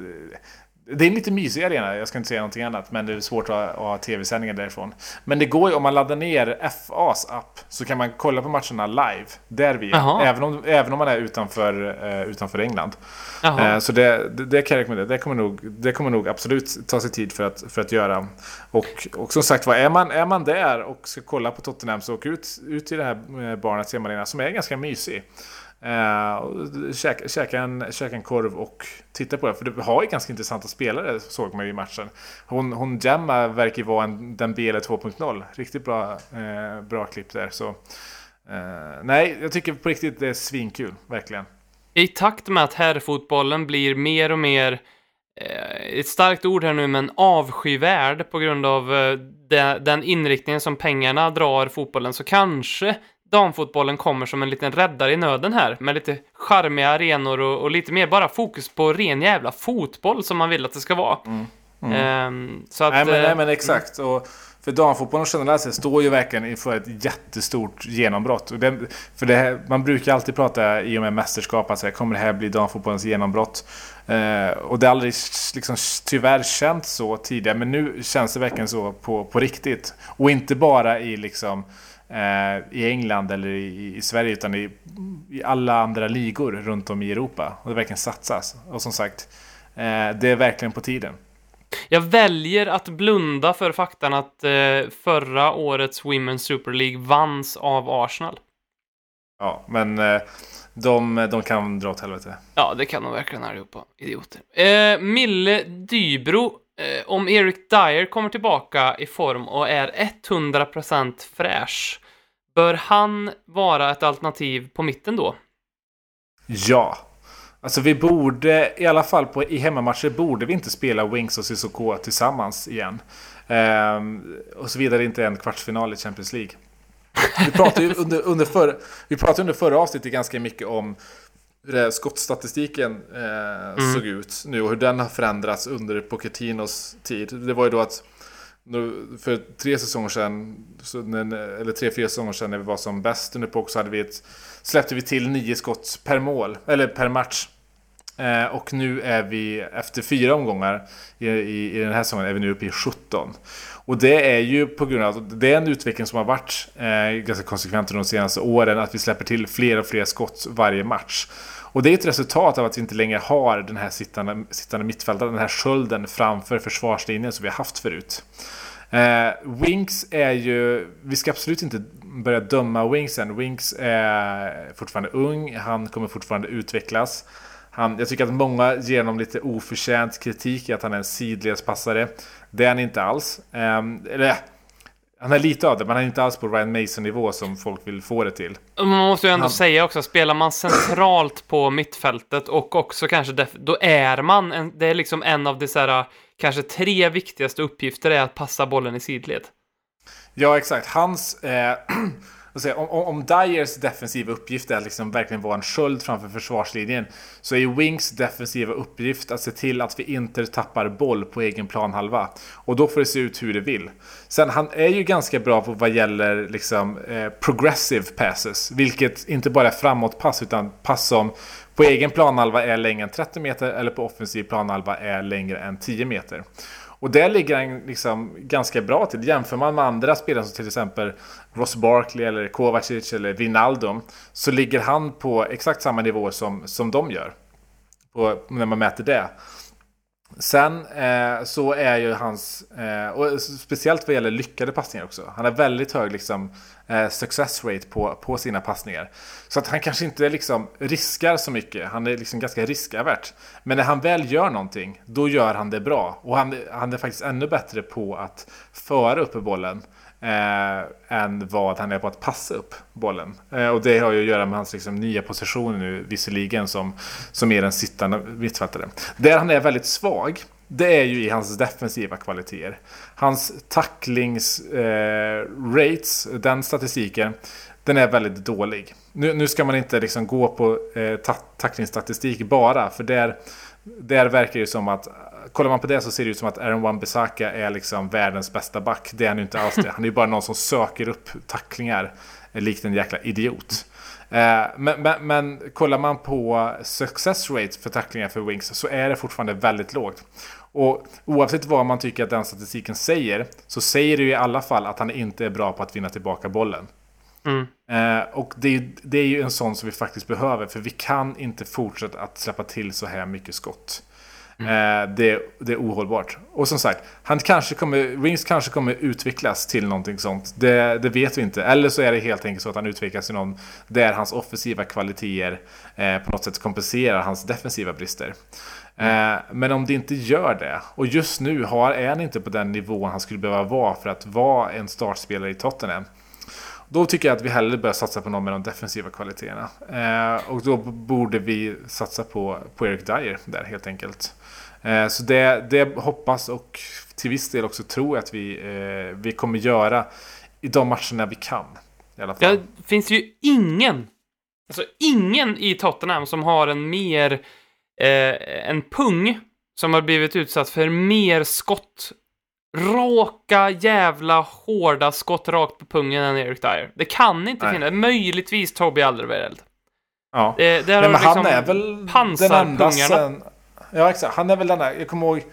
det är en lite mysig arena, jag ska inte säga någonting annat. Men det är svårt att ha, ha tv-sändningar därifrån. Men det går ju, om man laddar ner FAs app så kan man kolla på matcherna live. Där.
Jaha.
Även om, även om man är utanför, eh, utanför England. Eh, så det, det, det kan jag rekommendera. Det kommer, nog, det kommer nog absolut ta sig tid för att, för att göra. Och, och som sagt var, är man, är man där och ska kolla på Tottenham så åk ut, ut till det här eh, barnets hemmaarena som är ganska mysig. Uh, käka, käka, en, käka en korv och titta på det. För det har ju ganska intressanta spelare såg man ju i matchen. Hon, hon Gemma verkar ju vara en Dembele 2.0. Riktigt bra, eh, bra klipp där. Så, Eh, nej, jag tycker på riktigt det är svinkul, verkligen.
I takt med att herrfotbollen blir mer och mer, eh, ett starkt ord här nu, men avskyvärd på grund av eh, den inriktningen som pengarna drar fotbollen, så kanske damfotbollen kommer som en liten räddare i nöden här, med lite charmiga arenor och, och lite mer bara fokus på ren jävla fotboll som man vill att det ska vara. Ehm, så att,
Nej men,
eh,
nej, men exakt. Och för damfotbollen generellt sett står ju verkligen inför ett jättestort genombrott. Och det, för det här, man brukar alltid prata i och med mästerskap att säga, kommer det här bli damfotbollens genombrott? Eh, och det har aldrig liksom, tyvärr känts så tidigare. Men nu känns det verkligen så på, på riktigt. Och inte bara i liksom eh, i England eller i, i Sverige utan i, i alla andra ligor runt om i Europa. Och det verkligen satsas. Och som sagt, eh, det är verkligen på tiden.
Jag väljer att blunda för faktan att eh, förra årets Women's Super League vanns av Arsenal.
Ja, men eh, de, de kan dra åt helvete.
Ja, det kan de verkligen allihopa. Idioter. Eh, Mille Dybro, eh, om Eric Dyer kommer tillbaka i form och är 100% fräsch, bör han vara ett alternativ på mitten då?
Ja. Alltså vi borde, i alla fall på, i hemmamatcher, borde vi inte spela Wings och Cissoko tillsammans igen. Ehm, och så vidare inte en kvartsfinal i Champions League. Vi pratade ju under, under, för, vi pratade under förra avsnittet ganska mycket om hur det här skottstatistiken eh, såg ut nu och hur den har förändrats under Pochettinos tid. Det var ju då att för tre säsonger sedan, eller tre, fyra säsonger sedan när vi var som bäst under Pock så hade vi ett, släppte vi till nio skott per mål, eller per match. Eh, och nu är vi efter fyra omgångar i, i, i den här säsongen är vi nu uppe i 17. Och det är ju på grund av att det är en utveckling som har varit eh, ganska konsekvent de senaste åren att vi släpper till fler och fler skott varje match. Och det är ett resultat av att vi inte längre har den här sittande, sittande mittfältaren, den här skölden framför försvarslinjen som vi har haft förut. Eh, Winks är ju, vi ska absolut inte börja döma Winks än. Winks är fortfarande ung, han kommer fortfarande utvecklas. Han, jag tycker att många ger honom lite oförtjänt kritik i att han är en sidledspassare. Det är han inte alls. Eh, eller, han är lite av det, men han är inte alls på Ryan Mason-nivå som folk vill få det till.
Man måste ju ändå
Han-
säga också, spelar man centralt på mittfältet och också kanske, def- då är man, en, det är liksom en av de så här, kanske tre viktigaste uppgifter är att passa bollen i sidled.
Ja, exakt. Hans... Eh, säga, om, om Dyers defensiva uppgift är att liksom verkligen vara en sköld framför försvarslinjen så är Wings defensiva uppgift att se till att vi inte tappar boll på egen planhalva. Och då får det se ut hur det vill. Sen, han är ju ganska bra på vad gäller liksom, eh, progressive passes, vilket inte bara är framåtpass utan pass som på egen planhalva är längre än 30 meter eller på offensiv planhalva är längre än 10 meter. Och där ligger han liksom ganska bra till. Jämför man med andra spelare som till exempel Ross Barkley eller Kovacic eller Wijnaldum så ligger han på exakt samma nivå som, som de gör. På, när man mäter det. Sen eh, så är ju hans, eh, och speciellt vad gäller lyckade passningar också. Han har väldigt hög liksom, eh, success rate på, på sina passningar. Så att han kanske inte liksom riskar så mycket. Han är liksom ganska riskavärt. Men när han väl gör någonting, då gör han det bra. Och han, han är faktiskt ännu bättre på att föra upp bollen. Eh, än vad han är på att passa upp bollen. Eh, och det har ju att göra med hans liksom, nya position nu visserligen som, som är den sittande mittfältare. Där han är väldigt svag, det är ju i hans defensiva kvaliteter. Hans tacklings eh, den statistiken, den är väldigt dålig. Nu, nu ska man inte liksom gå på eh, ta tacklingsstatistik bara, för där, där verkar det ju som att Kollar man på det så ser det ut som att Aaron Wan-Bissaka är liksom världens bästa back. Det är han ju inte alls det. Han är ju bara någon som söker upp tacklingar eh, likt en jäkla idiot. Eh, men, men, men kollar man på success rate för tacklingar för Wings så är det fortfarande väldigt lågt. Och oavsett vad man tycker att den statistiken säger så säger det ju i alla fall att han inte är bra på att vinna tillbaka bollen. Eh, och det är, det är ju en sån som vi faktiskt behöver för vi kan inte fortsätta att släppa till så här mycket skott. Eh, det, det är ohållbart. Och som sagt, han kanske kommer, Rings kanske kommer utvecklas till någonting sånt. Det, det vet vi inte. Eller så är det helt enkelt så att han utvecklas till någon där hans offensiva kvaliteter eh, på något sätt kompenserar hans defensiva brister. Eh, men om det inte gör det, och just nu har, är han inte på den nivån han skulle behöva vara för att vara en startspelare i Tottenham. Då tycker jag att vi hellre bör satsa på någon med de defensiva kvaliteterna. Eh, och då borde vi satsa på, på Eric Dyer där helt enkelt. Eh, så det, det hoppas och till viss del också tror jag att vi, eh, vi kommer göra i de matcherna vi kan. I alla fall.
Det finns ju ingen, alltså ingen i Tottenham som har en mer, eh, en pung som har blivit utsatt för mer skott. Raka jävla hårda skott rakt på pungen än Eric Dyer. Det kan inte
Nej.
finnas. Möjligtvis Toby Alderweireld.
ja.
Det,
Nej,
har
men
du
han
liksom
är väl den enda sen... Ja, exakt. Han är väl den där, jag kommer ihåg...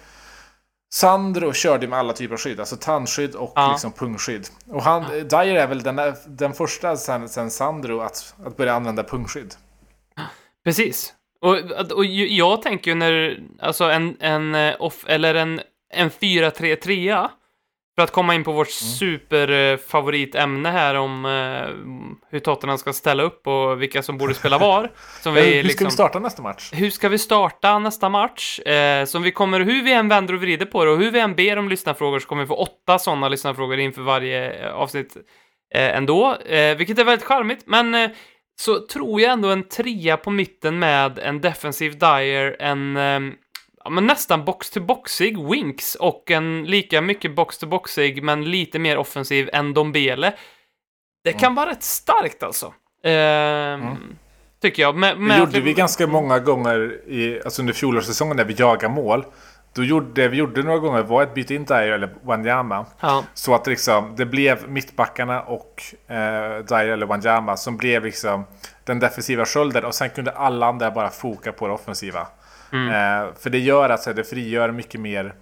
Sandro körde med alla typer av skydd, alltså tandskydd och
Ja.
liksom pungskydd. Och han, Dyer är väl den, där, den första sen, sen Sandro att, att börja använda pungskydd.
Precis. Och, och jag tänker ju när, alltså en, en eh, off, eller en, en 4-3-3 för att komma in på vårt
Mm.
superfavoritämne här om eh, hur Tottenham ska ställa upp och vilka som borde spela var. Som vi,
Hur ska
liksom,
vi starta nästa match?
hur ska vi starta nästa match? Eh, som vi kommer, hur vi än vänder och vrider på det och hur vi än ber om lyssnarfrågor så kommer vi få åtta sådana lyssnarfrågor inför varje eh, avsnitt eh, ändå, eh, vilket är väldigt charmigt, men eh, så tror jag ändå en trea på mitten med en defensiv Dyer, en eh, ja, men nästan box-to-boxig Winks och en lika mycket box-to-boxig men lite mer offensiv än Dombele. Det kan vara rätt starkt alltså. Eh, Tycker jag. Med,
Det
med
gjorde vi ganska många gånger i, alltså under fjolårssäsongen när vi jagade mål. Då gjorde, det vi gjorde några gånger var att byta in Dyer eller Wanyama.
Ja.
Så att liksom, det blev mittbackarna och eh, Dyer eller Wanyama som blev liksom den defensiva skölden och sen kunde alla andra bara foka på det offensiva. Eh, för det gör att så här, det frigör mycket mer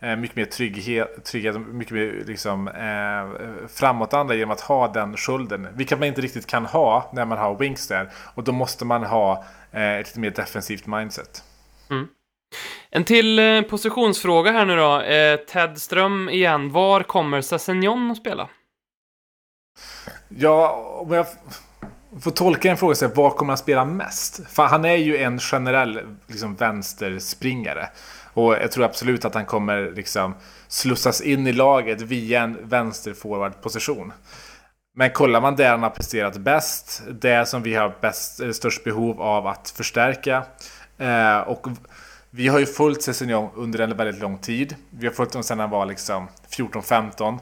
eh, mycket mer trygghet, trygghet mycket mer liksom, eh, framåtanda genom att ha den skölden. Vilket man inte riktigt kan ha när man har wings där. Och då måste man ha eh, ett lite mer defensivt mindset.
En till eh, positionsfråga här nu då. Eh, Ted Ström igen. Var kommer Sessignon att spela?
Ja, om jag får tolka en fråga sig, vad var kommer han spela mest? För han är ju en generell liksom, vänsterspringare. Och jag tror absolut att han kommer liksom, slussas in i laget via en vänsterforwardposition. Men kollar man där han har presterat bäst, det som vi har bäst, eh, störst behov av att förstärka. Eh, och vi har ju följt Sessignon under en väldigt lång tid. Vi har följt honom sedan han var liksom 14-15.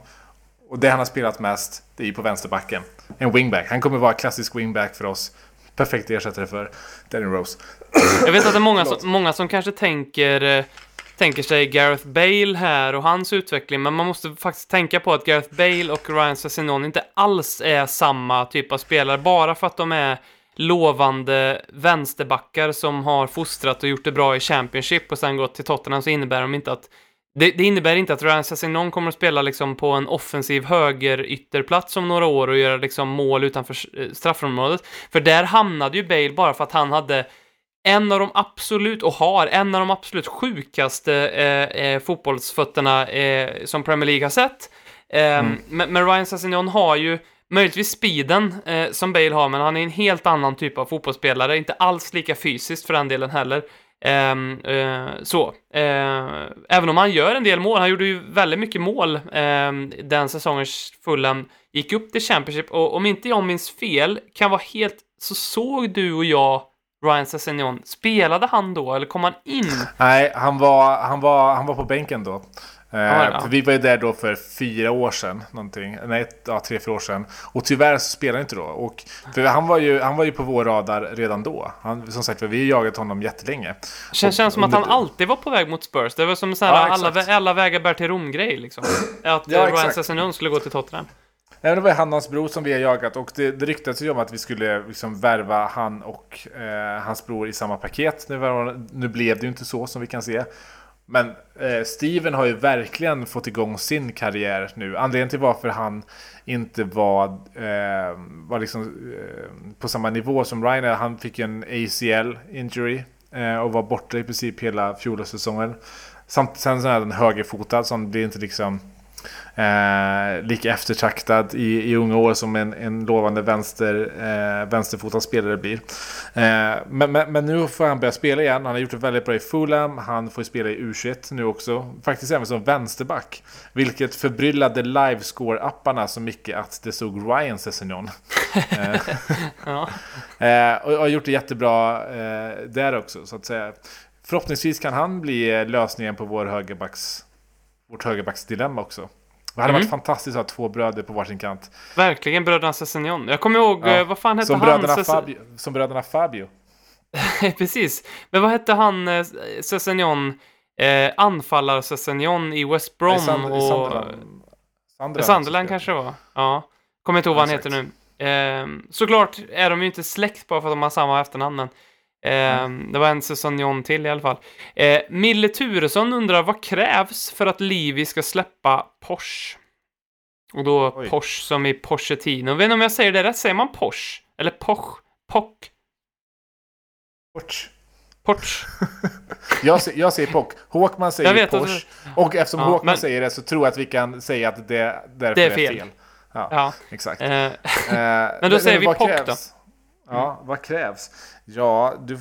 Och det han har spelat mest, det är ju på vänsterbacken. En wingback. Han kommer vara klassisk wingback för oss. Perfekt ersättare för Danny Rose.
Jag vet att det är många som, många som kanske tänker, eh, tänker sig Gareth Bale här och hans utveckling, men man måste faktiskt tänka på att Gareth Bale och Ryan Sessignon inte alls är samma typ av spelare, bara för att de är lovande vänsterbackar som har fostrat och gjort det bra i Championship och sen gått till Tottenham så innebär de inte att det, det innebär inte att Ryan Sessignon kommer att spela liksom på en offensiv högerytterplats om några år och göra liksom mål utanför eh, straffområdet. För där hamnade ju Bale bara för att han hade en av de absolut, och har en av de absolut sjukaste eh, eh, fotbollsfötterna eh, som Premier League har sett. Eh, men, men Ryan Sessignon har ju möjligtvis speeden eh, som Bale har, men han är en helt annan typ av fotbollsspelare, inte alls lika fysiskt för den delen heller. Um, uh, så. Uh, även om han gör en del mål, han gjorde ju väldigt mycket mål um, den säsongen Fulham gick upp till Championship, och om inte jag minns fel, kan vara helt, så såg du och jag Ryan Sessignon, spelade han då, eller kom han in?
Nej, han var, han var, han var på bänken då. Eh,
ja.
För vi var ju där då för fyra år sedan. Någonting. Nej, ja, tre, fyra år sedan. Och tyvärr så spelade han inte då. Och, för han var, ju, han var ju på vår radar redan då. Han, som sagt, vi har jagat honom jättelänge.
Känns,
Och
känns som att han alltid var på väg mot Spurs. Det var som en
Ja,
alla, alla vägar bär till Rom-grej liksom. Att
Ja,
ja, Ryan. Sessignon skulle gå till Tottenham.
Nej, det var han och hans bror som vi har jagat och det, det ryktades ju om att vi skulle liksom värva han och eh, hans bror i samma paket. Nu, var, nu blev det ju inte så som vi kan se. Men eh, Steven har ju verkligen fått igång sin karriär nu. Anledningen till varför han inte var, eh, var liksom, eh, på samma nivå som Ryan är, han fick ju en ACL injury eh, och var borta i princip hela fjolårssäsongen. Samt, sen så är den högerfotad så han blir inte liksom eh, lika eftertraktad i, i unga år som en, en lovande vänster, eh, vänsterfotad spelare blir. Eh, men, men, men, nu får han börja spela igen. Han har gjort det väldigt bra i Fulham. Han får spela i U21 nu också. Faktiskt även som vänsterback. Vilket förbryllade livescore-apparna så mycket att det stod Ryan Sessignon. Eh, ja. Eh, och har gjort det jättebra eh, där också så att säga. Förhoppningsvis kan han bli lösningen på vår högerbacks, vårt högerbacksdilemma också. Det hade mm. varit fantastiskt att ha två bröder på varsin kant.
Verkligen, bröderna Sessignon. Jag kommer ihåg, ja. vad fan hette
som
han?
Bröderna Fabio, som bröderna Fabio.
Precis. Men vad hette han, eh, Sessignon, eh, anfallar Sessignon i West Brom? Sand, och... Sunderland, Sunderland, Sunderland kanske det var. Ja. Kommer inte ihåg vad han heter nu. Eh, såklart är de ju inte släkt bara för att de har samma efternamn, men Eh, mm. Det var en säsong till i alla fall. Eh, Mille Turesson undrar vad krävs för att Livi ska släppa Porsche? Och då Oj. Porsche som i Porschettino. Jag vet inte om jag säger det rätt. Säger man Porsche? Eller Porsche? Pock?
Porsche.
Porsche.
jag, ser, jag säger Pock. Håkman säger Porsche. Att... Och eftersom ja, Håkman men... säger det så tror jag att vi kan säga att det därför det är fel. Är fel. Ja, ja, exakt. Eh,
men då men, säger vi Pock då.
Ja, vad krävs? Ja, du,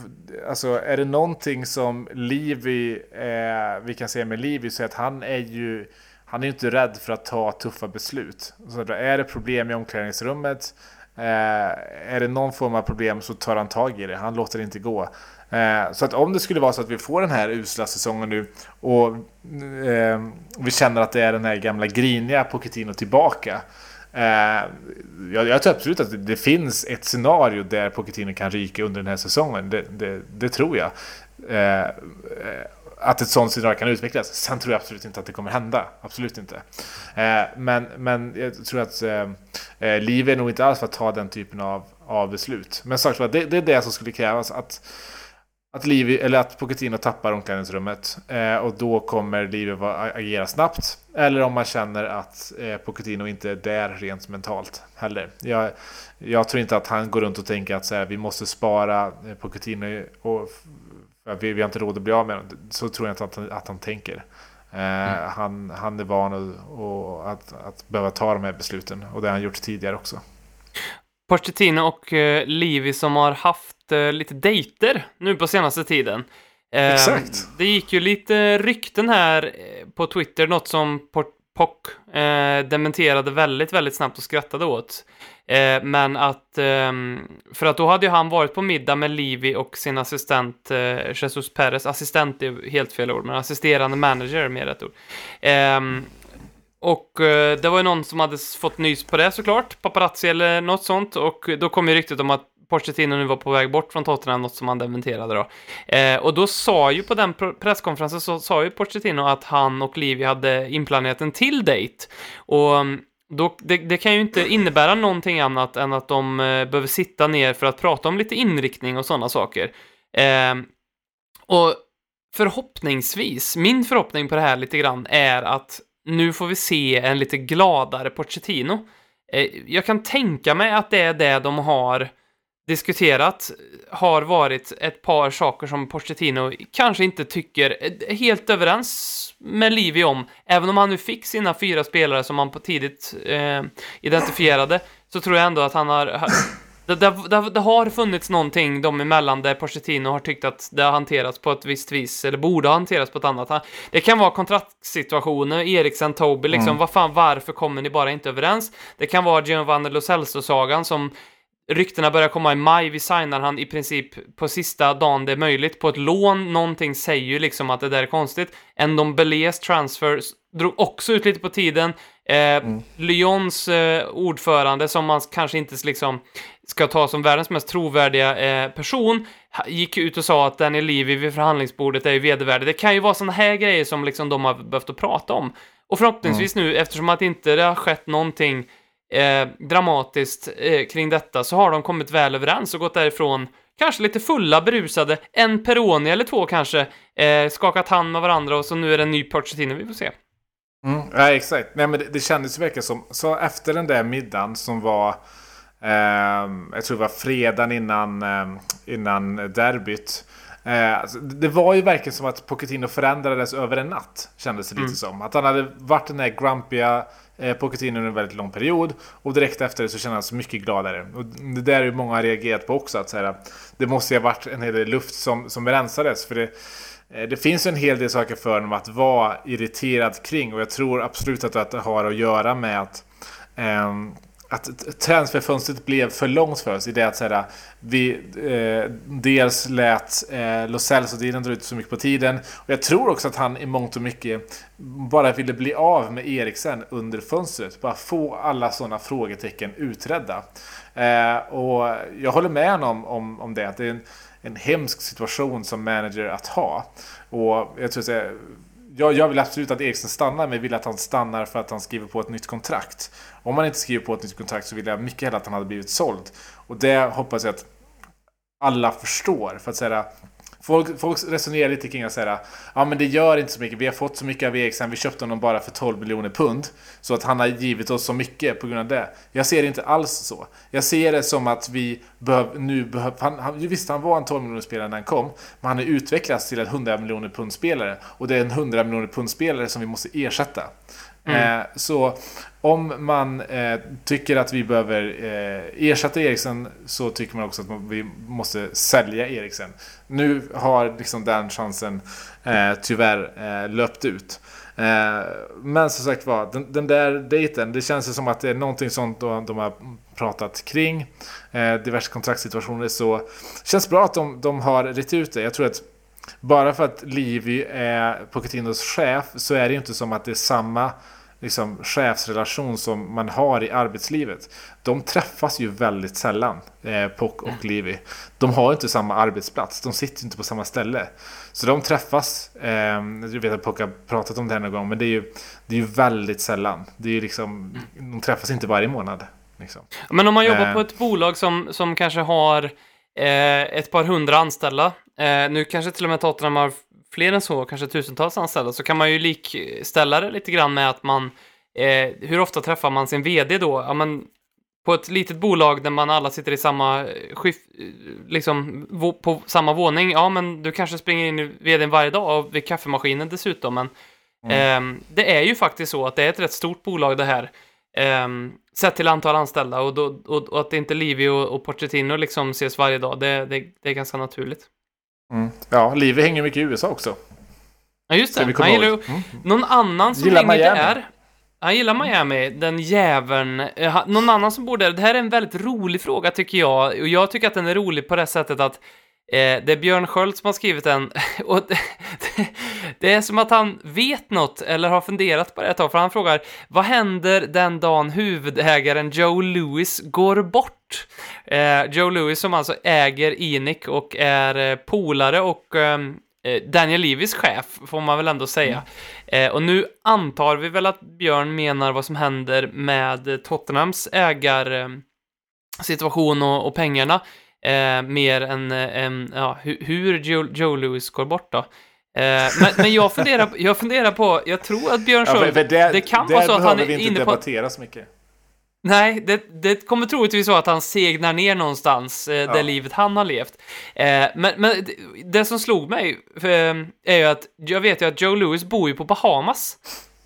alltså är det någonting som Livi, eh, vi kan säga med Livi, så är att han är ju han är inte rädd för att ta tuffa beslut. Så är det problem i omklädningsrummet, eh, är det någon form av problem så tar han tag i det. Han låter det inte gå. Eh, så att om det skulle vara så att vi får den här usla säsongen nu och eh, vi känner att det är den här gamla griniga Pochettino tillbaka Eh, jag, jag tror absolut att det, det, finns ett scenario där Pochettino kan ryka under den här säsongen. Det, det, det tror jag. Eh, eh, att ett sånt scenario kan utvecklas. Sen tror jag absolut inte att det kommer hända. Absolut inte. Eh, men, men jag tror att eh, eh Liv är nog inte alls för att ta den typen av, av beslut. Men sagt det, det är det som skulle krävas. Att, att, Livi, eller att Pochettino tappar omklädningsrummet eh, och då kommer Livi agera snabbt. Eller om man känner att eh, Pochettino inte är där rent mentalt heller. Jag, jag tror inte att han går runt och tänker att så här, vi måste spara eh, Pochettino och vi, vi har inte råd att bli av med honom. Så tror jag inte att han, att han tänker. Eh, mm. han, han är van att, och att, att behöva ta de här besluten och det har han gjort tidigare också.
Pochettino och eh, Livi som har haft eh, lite dejter nu på senaste tiden.
Eh, Exakt.
Det gick ju lite rykten här eh, på Twitter, något som Pock eh, dementerade väldigt, väldigt snabbt och skrattade åt. Eh, men att, ehm, för att då hade ju han varit på middag med Livi och sin assistent Jesus Perez, assistent är helt fel ord, men assisterande manager är mer rätt ord. Ehm, och det var ju någon som hade fått nys på det såklart, paparazzi eller något sånt. Och då kom ju ryktet om att Pochettino nu var på väg bort från Tottenham, något som han dementerade då. Eh, och då sa ju på den presskonferensen så sa ju Pochettino att han och Livi hade inplanerat en till dejt. Och mm, då, det, det, kan ju inte innebära någonting annat än att de eh, behöver sitta ner för att prata om lite inriktning och sådana saker. Eh, och förhoppningsvis, min förhoppning på det här lite grann är att nu får vi se en lite gladare Pochettino. Eh, jag kan tänka mig att det är det de har diskuterat har varit ett par saker som Pochettino kanske inte tycker helt överens med Livi om. Även om han nu fick sina fyra spelare som han på tidigt eh, identifierade, så tror jag ändå att han har... Det, det, det, det, har funnits någonting dem emellan där Pochettino har tyckt att det har hanterats på ett visst vis, eller borde ha hanterats på ett annat. Det kan vara kontraktsituationer, Eriksen, Toby, liksom, mm. vad fan, varför kommer ni bara inte överens? Det kan vara Giovanni Lo Celso-sagan som Ryktena börjar komma i maj, vi signar han i princip på sista dagen det är möjligt på ett lån. Någonting säger ju liksom att det där är konstigt. En Dombelés transfer drog också ut lite på tiden. Eh, mm. Lyons eh, ordförande, som man kanske inte liksom ska ta som världens mest trovärdiga eh, person, gick ut och sa att Daniel Levy vid förhandlingsbordet är ju vedervärdig. Det kan ju vara sådana här grejer som liksom de har behövt att prata om. Och förhoppningsvis mm. nu, eftersom att inte det har skett någonting eh, dramatiskt eh, kring detta så har de kommit väl överens och gått därifrån kanske lite fulla, berusade, en Peroni eller två kanske, eh, skakat hand med varandra och så nu är det en ny Pochettino, vi får se.
Mm, ja, exakt. Nej, men det, det kändes verkligen som, så efter den där middagen som var, eh, jag tror det var fredagen innan, eh, innan derbyt, Eh, alltså, det var ju verkligen som att Pochettino förändrades över en natt. Kändes det lite
Mm.
som. Att han hade varit den där grumpiga Eh, Pochettino under en väldigt lång period. Och direkt efter det så kände han sig mycket gladare. Och det där är ju många har reagerat på också. Att så här, det måste ju ha varit en hel del luft som, som rensades. För det, eh, det finns ju en hel del saker för honom att vara irriterad kring. Och jag tror absolut att det har att göra med att eh, att transferfönstret blev för långt för oss i det att säga, vi eh, dels lät eh, Los Celso-dealen dra ut så mycket på tiden. Och jag tror också att han i mångt och mycket bara ville bli av med Eriksen under fönstret. Bara få alla sådana frågetecken utredda. Eh, och jag håller med honom om, om det. Att det är en, en hemsk situation som manager att ha. Och jag tror att det, jag, jag vill absolut att Eriksen stannar, men jag vill att han stannar för att han skriver på ett nytt kontrakt. Om han inte skriver på ett nytt kontrakt så vill jag mycket hellre att han hade blivit såld. Och det hoppas jag att alla förstår. För att säga Folk, folk resonerar lite kring att säga ja men det gör inte så mycket, vi har fått så mycket av Eriksen, vi köpte honom bara för 12 miljoner pund. Så att han har givit oss så mycket på grund av det. Jag ser det inte alls så. Jag ser det som att vi behöv, nu behöver, han, han, visst han var en 12 miljoner spelare när han kom, men han har utvecklats till en 100 miljoner pund spelare. Och det är en 100 miljoner pund spelare som vi måste ersätta.
Mm.
Eh, så om man eh, tycker att vi behöver eh, ersätta Eriksen så tycker man också att man, vi måste sälja Eriksen. Nu har liksom den chansen eh, tyvärr eh, löpt ut. Eh, men som sagt var, den, den där dejten, det känns ju som att det är någonting sånt de, de har pratat kring. Eh, diverse kontraktssituationer så känns bra att de, de har rätt ut det. Jag tror att bara för att Livy är Pochettinos chef så är det ju inte som att det är samma liksom, chefsrelation som man har i arbetslivet. De träffas ju väldigt sällan, eh, Poc och Livi. De har inte samma arbetsplats, de sitter inte på samma ställe. Så de träffas, eh, jag vet att Poc har pratat om det här någon gång, men det är ju, det är ju väldigt sällan. Det är ju liksom, de träffas inte varje månad. Liksom.
Men om man jobbar
Eh.
på ett bolag som, som kanske har eh, ett par hundra anställda, eh, nu kanske till och med Tottenham har fler än så, kanske tusentals anställda, så kan man ju likställa det lite grann med att man, eh, hur ofta träffar man sin vd då? Ja, men på ett litet bolag där man alla sitter i samma skift, liksom vo- på samma våning, ja men du kanske springer in i vdn varje dag och vid kaffemaskinen dessutom, men ehm, det är ju faktiskt så att det är ett rätt stort bolag det här. Um, sett till antal anställda och, då, och, och att inte Livi och, och Pochettino liksom ses varje dag, det, det, det är ganska naturligt.
Mm. Ja, Livi hänger mycket i USA också.
Ja, just det. Han gillar.
Mm.
någon annan som
Gillar
hänger
Miami.
där. Han gillar Miami, den jäveln. Eh, Någon annan som bor där. Det här är en väldigt rolig fråga tycker jag. Och jag tycker att den är rolig på det sättet att eh, det är Björn Sköld som har skrivit den. Och det, det är som att han vet något eller har funderat på det ett tag. För han frågar, vad händer den dagen huvudägaren Joe Lewis går bort? Eh, Joe Lewis som alltså äger Enic och är eh, polare och ehm, eh, Daniel Levis chef, får man väl ändå säga. Eh, och nu antar vi väl att Björn menar vad som händer med Tottenhams ägarsituation situation och, och pengarna. Eh, mer än eh, em, ja, hu, hur Joe, Joe Lewis går bort då. Eh, men, men jag, funderar, jag funderar på, jag tror att Björn
Ja,
Sköld,
för det,
det kan vara så att han
behöver
är
vi inte
inne på...
debattera så mycket.
Nej, det, det kommer troligtvis vara att han segnar ner någonstans, eh, det
Ja.
livet han har levt. Eh, men men det, det som slog mig eh, är ju att jag vet ju att Joe Lewis bor ju på Bahamas.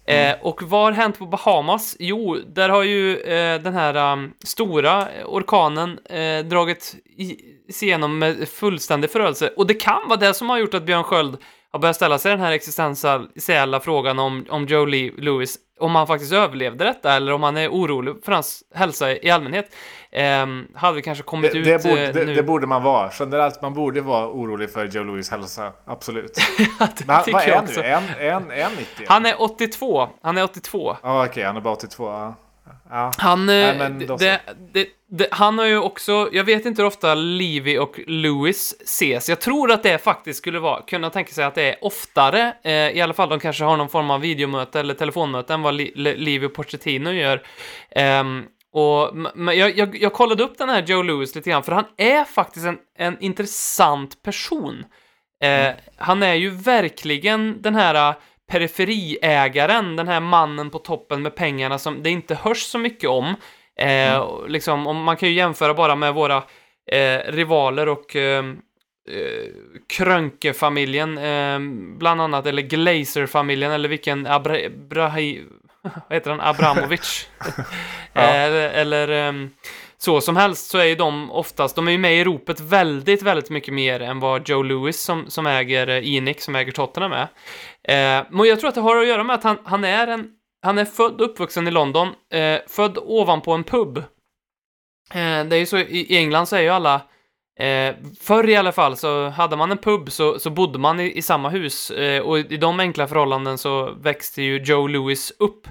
Eh, och vad har hänt på Bahamas? Jo, där har ju eh, den här um, stora orkanen eh, dragit i, sig igenom med fullständig förödelse. Och det kan vara det som har gjort att Björn Sköld har börjat ställa sig den här existentiella frågan om, om Joe Lee Lewis, om han faktiskt överlevde detta eller om han är orolig för hans hälsa i allmänhet. Ehm, hade vi kanske kommit
Det,
ut
det, borde,
eh,
det,
nu.
det borde man vara. Generellt, man borde vara orolig för Joe Louis hälsa. Absolut. Men han- vad är han nu? Han, är han 90?
Han är 82. Han är 82.
Ja, okej. han är bara 82. Ja. Ja.
Han,
Nej,
eh,
så.
det, det, det, han har ju också, jag vet inte hur ofta Levi och Lewis ses. Jag tror att det faktiskt skulle vara, kunna tänka sig att det är oftare, eh, i alla fall de kanske har någon form av videomöte eller telefonmöte än vad Li, Le, Levi och Pochettino gör. Ehm, och, men jag, jag, jag kollade upp den här Joe Lewis lite grann, för han är faktiskt en, en intressant person. Eh, han är ju verkligen den här eh, periferiägaren, den här mannen på toppen med pengarna som det inte hörs så mycket om. Eh, och liksom, om man kan ju jämföra bara med våra eh, rivaler och eh, eh, Krönke-familjen, eh, bland annat, eller Glazer-familjen, eller vilken Abra... Brahi, vad heter han? Abramovic.
Ja.
eller, eller ehm, så som helst så är ju de oftast, de är ju med i ropet väldigt, väldigt mycket mer än vad Joe Lewis som, som äger eh, som äger Tottenham är. Eh, men jag tror att det har att göra med att han, han är en, han är född och uppvuxen i London, eh, född ovanpå en pub. Eh, det är ju så, i i England så är ju alla, eh, förr i alla fall så hade man en pub så, så bodde man i, i samma hus eh, och i de enkla förhållanden så växte ju Joe Lewis upp.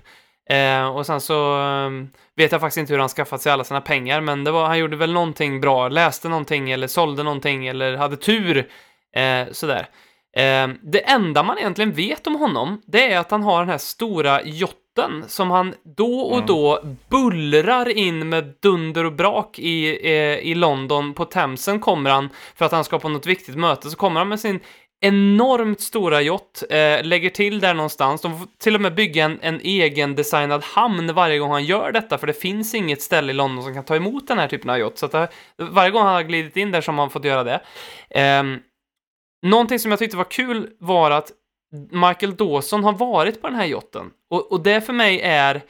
Eh, och sen så eh, vet jag faktiskt inte hur han skaffat sig alla sina pengar, men det var, han gjorde väl någonting bra, läste någonting eller sålde någonting eller hade tur, eh, sådär. Eh, det enda man egentligen vet om honom, det är att han har den här stora jotten som han då och då bullrar in med dunder och brak i, eh, i London. På Themsen kommer han, för att han ska på något viktigt möte, så kommer han med sin enormt stora yacht, eh, lägger till där någonstans. De får till och med bygga en, en egen designad hamn varje gång han gör detta, för det finns inget ställe i London som kan ta emot den här typen av yacht. Så att det, varje gång han har glidit in där så har man fått göra det. Eh, någonting som jag tyckte var kul var att Michael Dawson har varit på den här yachten. Och, och det för mig är...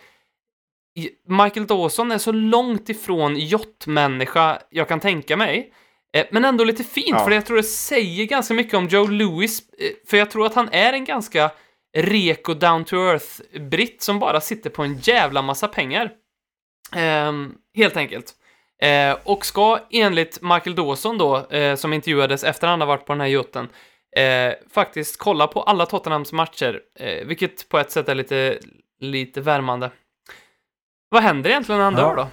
Michael Dawson är så långt ifrån yachtmänniska jag kan tänka mig. Eh, Men ändå lite fint,
Ja.
för jag tror det säger ganska mycket om Joe Lewis. eh, För jag tror att han är en ganska reko down to earth britt som bara sitter på en jävla massa pengar. Ehm, helt enkelt. Eh, och ska enligt Michael Dawson då, eh, som intervjuades efter han har varit på den här yachten, eh, faktiskt kolla på alla Tottenhams matcher, eh, vilket på ett sätt är lite, lite värmande. Vad händer egentligen när han
Ja.
dör då?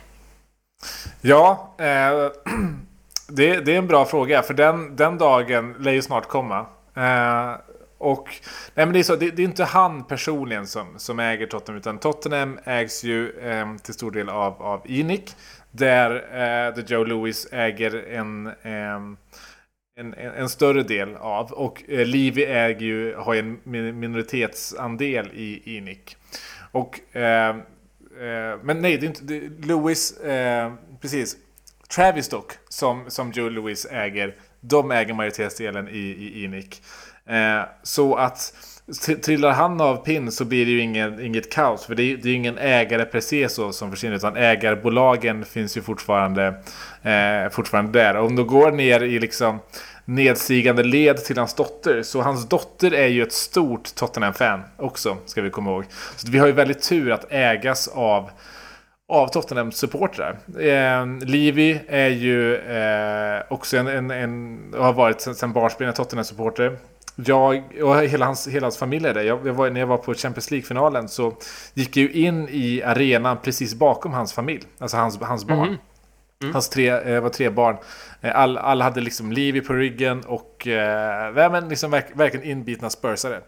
Ja, eh, det, det är en bra fråga. För den, den dagen lär ju snart komma. Eh, och nej men det, är så, det, det är inte han personligen som, som äger Tottenham. Utan Tottenham ägs ju eh, till stor del av, av Enic. Där, eh, där Joe Louis äger en, eh, en, en, en större del av. Och eh, Levy äger ju, har ju en minoritetsandel i Enic. Och eh, Eh, men nej, det är inte det, Lewis, eh, precis. Travis dock, som, som Joe Louis äger, de äger majoritetsdelen i, i Enic. Eh, så att trillar han av pinn så blir det ju ingen, inget kaos. För det är, det är ju ingen ägare per se så som försvinner. Utan ägarbolagen finns ju fortfarande, eh, fortfarande där. Om de går ner i liksom nedstigande led till hans dotter. Så hans dotter är ju ett stort Tottenham-fan också, ska vi komma ihåg. Så vi har ju väldigt tur att ägas av av Tottenham-supportrar. Eh, Livi är ju eh, också en, en, en, har varit sen barnsben en Tottenham-supporter. Jag och hela hans, hela hans familj är det. Jag, jag var, när jag var på Champions League-finalen så gick jag ju in i arenan precis bakom hans familj. Alltså hans, hans barn. Hans tre, eh, var tre barn. Eh, All, alla hade liksom Livi på ryggen och eh, men liksom verk, verkligen inbitna spursare.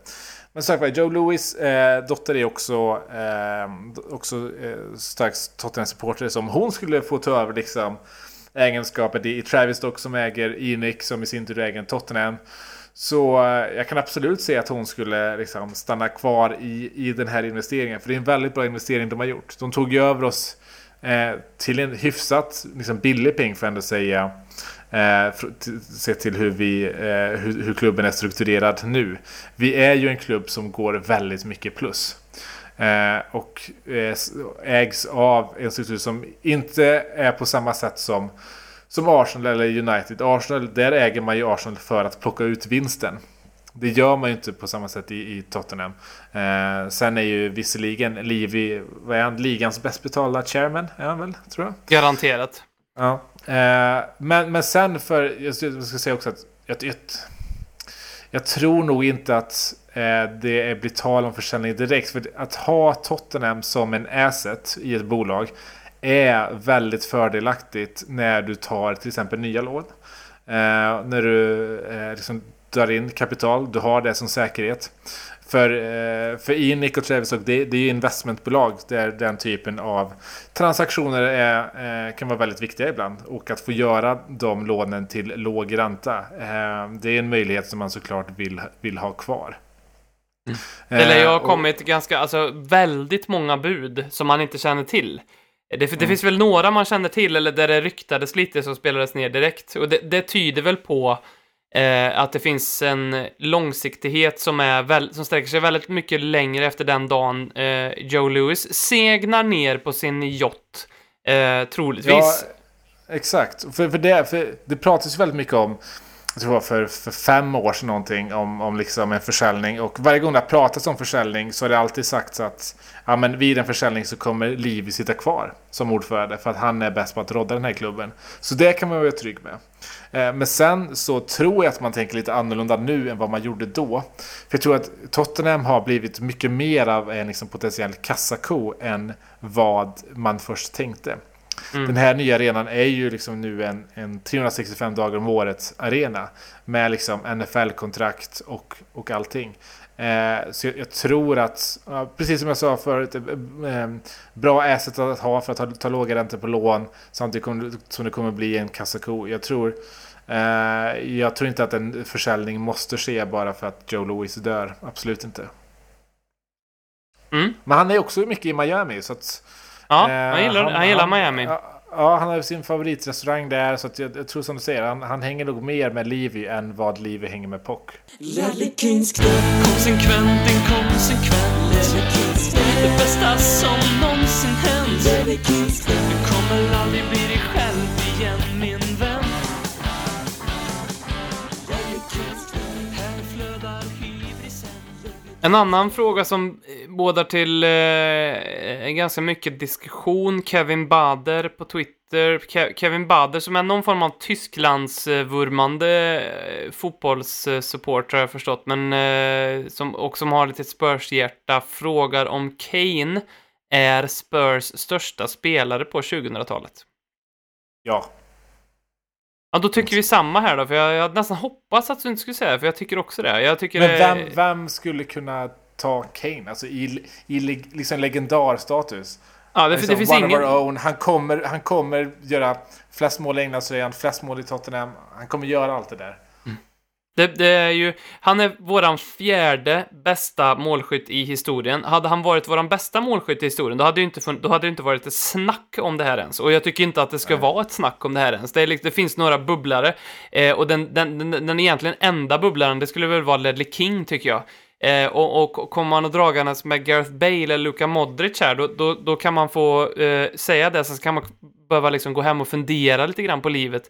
Men sagt var, Joe Louis eh, dotter är också, eh, också eh, starkt Tottenham-supporter. Som hon skulle få ta över liksom, egenskapet i, i Travis dock som äger Enic som i sin tur äger Tottenham. Så eh, jag kan absolut se att hon skulle liksom, stanna kvar i, i den här investeringen. För det är en väldigt bra investering de har gjort. De tog ju över oss eh, till en hyfsat liksom, billig peng får jag ändå säga. Eh, se till hur, vi, eh, hur, hur klubben är strukturerad nu. Vi är ju en klubb som går väldigt mycket plus. Eh, och ägs av en struktur som inte är på samma sätt som, som Arsenal eller United. Arsenal, där äger man ju Arsenal för att plocka ut vinsten. Det gör man ju inte på samma sätt i, i Tottenham. Eh, sen är ju visserligen Livi, vad är han, ligans bäst betalda chairman, är han väl, tror jag.
Garanterat.
Ja. Eh, men, men sen för, jag ska, säga också att jag, jag, jag tror nog inte att eh, det blir tal om försäljning direkt. För att ha Tottenham som en asset i ett bolag är väldigt fördelaktigt när du tar till exempel nya lån. Eh, när du eh, liksom drar in kapital, du har det som säkerhet. För, eh, för Enic och Travis och det, det är ju investmentbolag där den typen av transaktioner är, eh, kan vara väldigt viktiga ibland. Och att få göra de lånen till låg ränta, eh, det är en möjlighet som man såklart vill, vill ha kvar.
Eller jag har kommit ganska, alltså väldigt många bud som man inte känner till. Det, det
Mm.
finns väl några man känner till, eller där det ryktades lite som spelades ner direkt. Och det, det tyder väl på Eh, att det finns en långsiktighet som, är väl, som sträcker sig väldigt mycket längre efter den dagen eh, Joe Lewis segnar ner på sin yacht, eh, troligtvis.
Ja, exakt. För, för, det, för det pratas väldigt mycket om jag tror det var för, för fem år sedan någonting om, om liksom en försäljning. Och varje gång det har pratats om försäljning så har det alltid sagts att ja, men vid en försäljning så kommer Livi sitta kvar som ordförande för att han är bäst på att rodda den här klubben. Så det kan man vara trygg med. Eh, men sen så tror jag att man tänker lite annorlunda nu än vad man gjorde då. För jag tror att Tottenham har blivit mycket mer av en liksom potentiell kassako än vad man först tänkte. Mm. Den här nya arenan är ju liksom nu en, en 365 dagar om året arena. Med liksom NFL-kontrakt och, och allting. Eh, så jag, jag, tror att, precis som jag sa förut, eh, eh, bra asset att ha för att ta, ta låga räntor på lån. Samtidigt kommer, som det kommer bli en kassako. Jag tror, eh, jag tror inte att en försäljning måste ske bara för att Joe Louis dör. Absolut inte.
Mm.
Men han är också mycket i Miami. Så att,
Ja, eh, han gillar, han, han gillar Miami.
Ja, han har sin favoritrestaurang där. Så jag, jag, tror som du säger, han, han hänger nog mer med Livy än vad Livy hänger med Pock.
Konsekvent, inkonsekvent. Det bästa som någonsin hänt. Du kommer aldrig bli dig själv En annan fråga som eh, bådar till eh, ganska mycket diskussion. Kevin Bader på Twitter. Ke Kevin Bader som är någon form av Tysklandsvurmande eh, fotbollssupporter har jag förstått. Men eh, som, och som har lite Spurs-hjärta frågar om Kane är Spurs största spelare på 2000-talet.
Ja.
Ja, då tycker vi samma här då, för jag, jag hade nästan hoppats att du inte skulle säga det, för jag tycker också det. Jag tycker
Men vem,
det...
vem skulle kunna ta Kane? Alltså i, i liksom legendarstatus.
Ja, det,
liksom,
det finns
one
ingen...
of our own. Han kommer, han kommer göra flest mål i Englandströjan, flest mål i Tottenham. Han kommer göra allt det där.
Det, det, är ju, han är våran fjärde bästa målskytt i historien. Hade han varit våran bästa målskytt i historien, då hade det inte, funnits, då hade det inte varit ett snack om det här ens. Och jag tycker inte att det ska Nej. vara ett snack om det här ens. Det, är, det finns några bubblare, eh, och den, den, den, den egentligen enda bubblaren, det skulle väl vara Ledley King, tycker jag. Eh, och, och kommer man och dragandes med Gareth Bale eller Luka Modric här, då, då, då kan man få eh, säga det, så kan man behöva liksom gå hem och fundera lite grann på livet.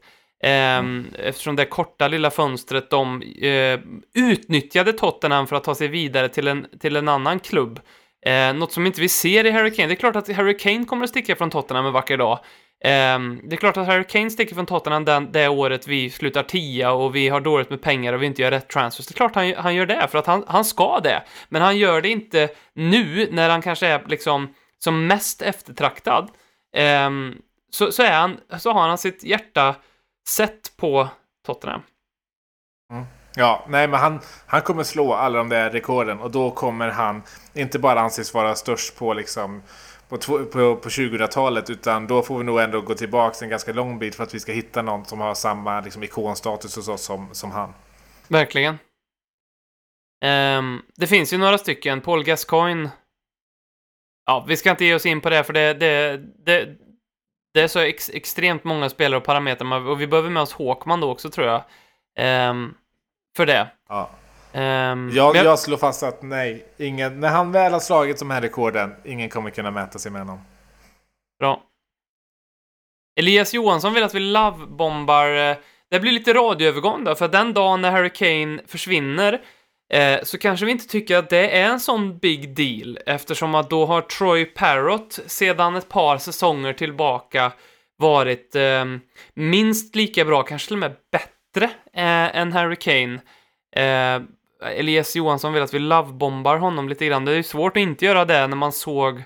Mm. Eftersom det korta lilla fönstret de eh, utnyttjade Tottenham för att ta sig vidare till en, till en annan klubb. Eh, något som inte vi ser i Harry Kane. Det är klart att Harry Kane kommer att sticka från Tottenham en vacker dag. Eh, det är klart att Harry Kane sticker från Tottenham den, det året vi slutar tia och vi har dåligt med pengar och vi inte gör rätt transfers. Det är klart han, han gör det, för att han, han ska det. Men han gör det inte nu, när han kanske är liksom som mest eftertraktad. Ehm, så, så, är han, så har han sitt hjärta sett på Tottenham.
Mm. Ja, nej men han, han kommer slå alla de där rekorden och då kommer han inte bara anses vara störst på liksom på, på, på 2000-talet utan då får vi nog ändå gå tillbaka en ganska lång bit för att vi ska hitta någon som har samma liksom, ikonstatus hos oss som, som han.
Verkligen. Um, det finns ju några stycken. Paul Gascoigne. Ja, vi ska inte ge oss in på det för det, det, det, det är så ex extremt många spelare och parametrar och vi behöver med oss Håkman då också tror jag. Um, för det.
Ja.
Um,
jag, jag slår fast att nej, ingen, när han väl har slagit de här rekorden, ingen kommer kunna mäta sig med honom.
Bra. Elias Johansson vill att vi lovebombar. Eh, det blir lite radioövergång då, för den dagen när Harry Kane försvinner eh, så kanske vi inte tycker att det är en sån big deal eftersom att då har Troy Parrott sedan ett par säsonger tillbaka varit eh, minst lika bra, kanske till och med bättre eh, än Harry Kane. Eh, Elias Johansson vill att vi lovebombar honom lite grann. Det är ju svårt att inte göra det när man såg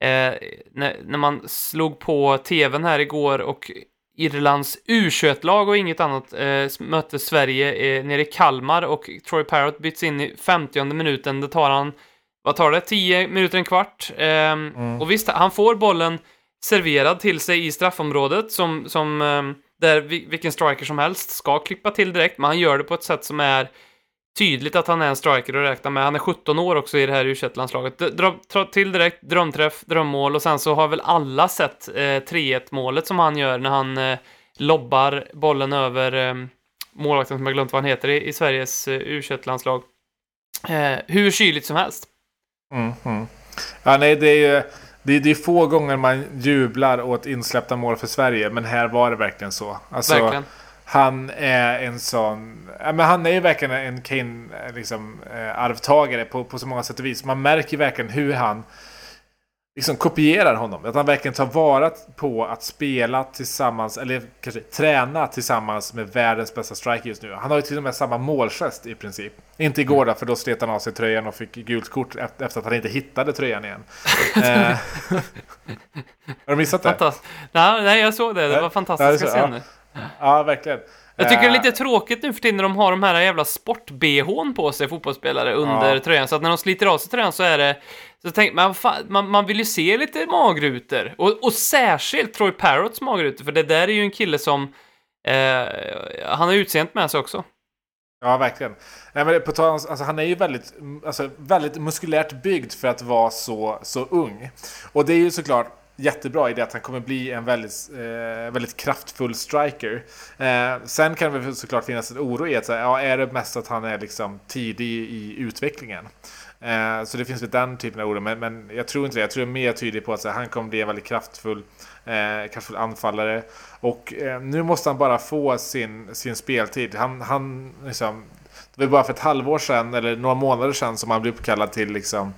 eh, när, när man slog på tvn här igår och Irlands U21-lag och inget annat eh, mötte Sverige eh, nere i Kalmar och Troy Parrott byts in i 50 minuten. Det tar han, vad tar det, 10 minuter, en kvart. Eh, mm. Och visst, han får bollen serverad till sig i straffområdet som, som eh, där vilken striker som helst ska klippa till direkt, men han gör det på ett sätt som är tydligt att han är en striker att räkna med. Han är 17 år också i det här u landslaget Dra till direkt, drömträff, drömmål och sen så har väl alla sett eh, 3-1 målet som han gör när han eh, lobbar bollen över, eh, målvakten som jag glömt vad han heter i, i Sveriges eh, U21-landslag. Eh, hur kyligt som helst.
Mm, mm. Ja, nej, det är ju det är, det är få gånger man jublar åt insläppta mål för Sverige, men här var det verkligen så. Alltså,
Verkligen.
Han är en sån... Ja, men han är ju verkligen en Kane, eh, liksom, eh, arvtagare på, på så många sätt och vis. Man märker verkligen hur han liksom kopierar honom. Att han verkligen tar vara på att spela tillsammans, eller kanske träna tillsammans med världens bästa striker just nu. Han har ju till och med samma målgest i princip. Inte igår då, för då slet han av sig tröjan och fick gult kort efter att han inte hittade tröjan igen. eh, har du missat det?
Fantast- nej, nej, jag såg det. Det var fantastiska
ja.
scener.
Ja, verkligen.
Jag tycker det är
Eh,
lite tråkigt nu för tiden när de har de här jävla sport-bhn på sig, fotbollsspelare, under
Ja.
tröjan. Så att när de sliter av sig tröjan så är det... Så tänk, man, man, man vill ju se lite magrutor. Och, och särskilt Troy Parrots magrutor, för det där är ju en kille som... Eh, han har utseendet med sig också.
Ja, verkligen. Nej, men på tal alltså, han är ju väldigt, alltså, väldigt muskulärt byggd för att vara så, så ung. Och det är ju såklart jättebra i det att han kommer bli en väldigt, eh, väldigt kraftfull striker. Eh, sen kan det väl såklart finnas en oro i att ja, är det mest att han är liksom tidig i utvecklingen? Eh, så det finns väl den typen av oro, men, men jag tror inte det. Jag tror det är mer tydligt på att så här, han kommer bli en väldigt kraftfull, eh, kraftfull anfallare. Och eh, nu måste han bara få sin, sin speltid. Han, han liksom, det var bara för ett halvår sedan, eller några månader sedan, som han blev uppkallad till liksom,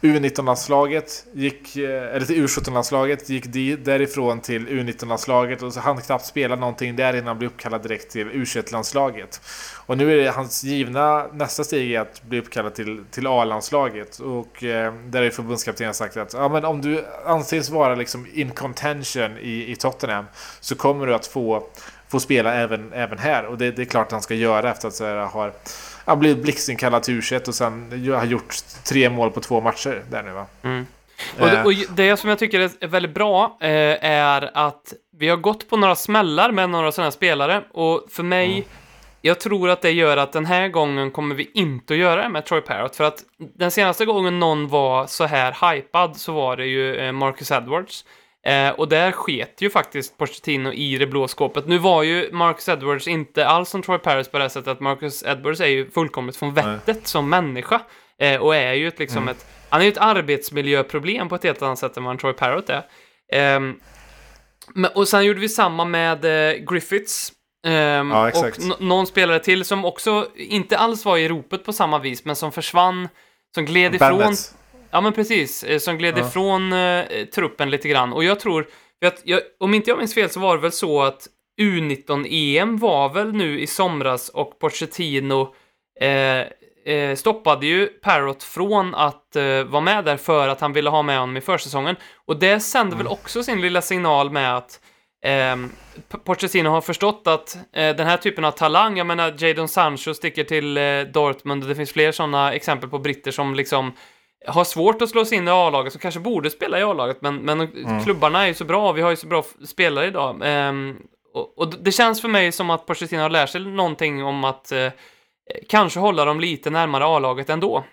U19-landslaget, gick, eh, eller till U17-landslaget, gick därifrån till U19-landslaget och så hann knappt spela någonting där innan han blev uppkallad direkt till U21-landslaget. Och nu är det hans givna nästa steg att bli uppkallad till, till A-landslaget. Och eh, där är förbundskaptenen sagt att ja, men om du anses vara liksom in contention i, i Tottenham så kommer du att få, få spela även, även här. Och det, det är klart att han ska göra efter att här, har han blivit blixtinkallad till U21 och sen har gjort tre mål på två matcher där nu va.
Mm. Och, det,
Eh.
och det som jag tycker är väldigt bra eh, är att vi har gått på några smällar med några sådana här spelare och för mig,
Mm.
jag tror att det gör att den här gången kommer vi inte att göra det med Troy Parrott för att den senaste gången någon var så här hypad så var det ju eh, Marcus Edwards. Eh, och där sket ju faktiskt Pochettino i det blå skåpet. Nu var ju Marcus Edwards inte alls som Troy Parrott på det sättet att Marcus Edwards är ju fullkomligt från vettet som människa. Eh, och är ju ett, liksom ett, han är ju ett arbetsmiljöproblem på ett helt annat sätt än vad Troy Parrott är. Ehm, men, och sen gjorde vi samma med eh, Griffiths. Ehm,
Ja,
och någon spelare till som också inte alls var i ropet på samma vis, men som försvann, som gled ifrån
Bandits.
Ja, men precis. eh, Som gled
Ja.
ifrån eh, truppen lite grann. Och jag tror, att jag, om inte jag minns fel så var det väl så att U19-EM var väl nu i somras och Pochettino eh, eh, stoppade ju Parrot från att eh, vara med där för att han ville ha med honom i försäsongen. Och det sände väl också sin lilla signal med att P- Pochettino har förstått att eh, den här typen av talang, jag menar Jadon Sancho sticker till eh, Dortmund och det finns fler sådana exempel på britter som liksom har svårt att slå sig in i A-laget, som kanske borde spela i A-laget, men, men klubbarna är ju så bra, vi har ju så bra spelare idag. Ehm, och, och det känns för mig som att Pochettino har lärt sig någonting om att eh, kanske hålla dem lite närmare A-laget ändå.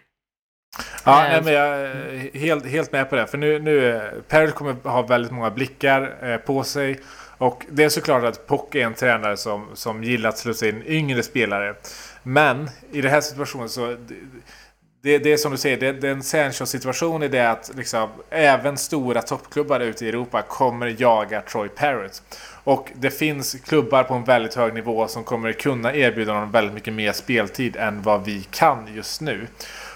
Ja,
Eh,
nej, men jag är helt, helt med på det. För nu, nu Peril kommer ha väldigt många blickar eh, på sig. Och det är såklart att Pock är en tränare som, som gillar att slussa in yngre spelare. Men i den här situationen så... Det, det, är som du säger, det, det är en Sancho-situation i det att liksom, även stora toppklubbar ute i Europa kommer jaga Troy Parrott. Och det finns klubbar på en väldigt hög nivå som kommer kunna erbjuda honom väldigt mycket mer speltid än vad vi kan just nu.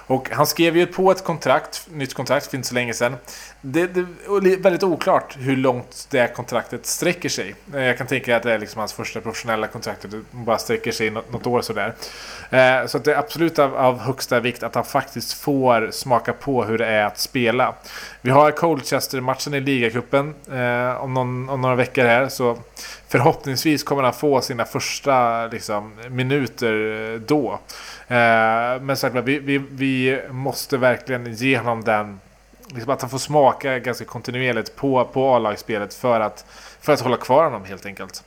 Och han skrev ju på ett kontrakt, nytt kontrakt för inte så länge sedan. Det, det är väldigt oklart hur långt det kontraktet sträcker sig. Eh, jag kan tänka att det är liksom hans första professionella kontrakt. Det bara sträcker sig något, något år sådär. Eh, Så att det är absolut av, av högsta vikt att han faktiskt får smaka på hur det är att spela. Vi har Colchester-matchen i ligacupen eh, om, någon, om några veckor här. Så förhoppningsvis kommer han få sina första liksom, minuter eh, då. Eh, men sagt, vi, vi, vi måste verkligen ge honom den Liksom att han får smaka ganska kontinuerligt på, på A-lagsspelet för att, för att hålla kvar honom helt enkelt.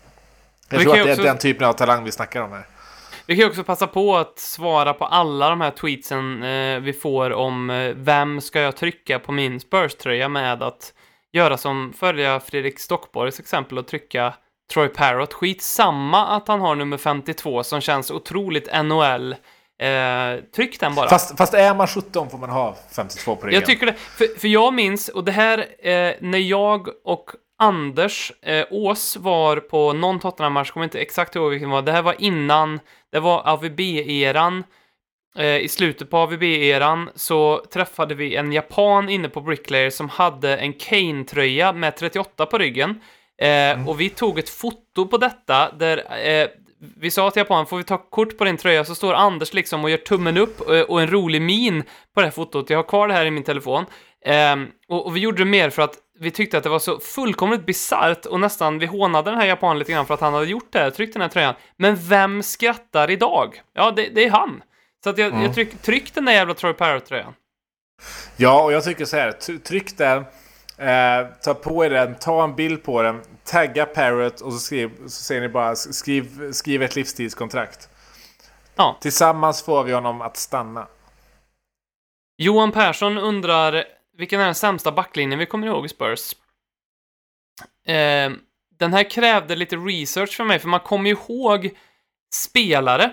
Jag tror att det är
också-
den typen av talang vi snackar om här.
Vi kan ju också passa på att svara på alla de här tweetsen eh, vi får om eh, vem ska jag trycka på min Spurs-tröja med att göra som följa Fredrik Stockborgs exempel och trycka Troy Parrott. Skitsamma att han har nummer 52 som känns otroligt NHL. Eh, tryck den bara.
Fast, fast är man 17 får man ha 52 på ryggen.
Jag tycker det. För, för jag minns, och det här, eh, när jag och Anders eh, Ås var på någon Tottenham-match, kommer inte exakt ihåg vilken det var. Det här var innan, det var AVB-eran. Eh, I slutet på AVB-eran så träffade vi en japan inne på Bricklayer som hade en Kane-tröja med 38 på ryggen. Eh, Och vi tog ett foto på detta där eh, vi sa till japanen, får vi ta kort på din tröja? Så står Anders liksom och gör tummen upp och, och en rolig min på det här fotot. Jag har kvar det här i min telefon. Ehm, och, vi gjorde det mer för att vi tyckte att det var så fullkomligt bisarrt och nästan, vi hånade den här japanen lite grann för att han hade gjort det här, tryckt den här tröjan. Men vem skrattar idag? Ja, det, det är han. Så att jag, jag tryck, tryck den där jävla Troy Parrott-tröjan.
Ja, och jag tycker så här. Tryck den. Eh, ta på er den. Ta en bild på den. Tagga Parrot och så, skriv, så säger ni bara skriv, skriv ett livstidskontrakt.
Ja.
Tillsammans får vi honom att stanna.
Johan Persson undrar vilken är den sämsta backlinjen vi kommer ihåg i Spurs? Eh, den här krävde lite research för mig, för man kommer ihåg spelare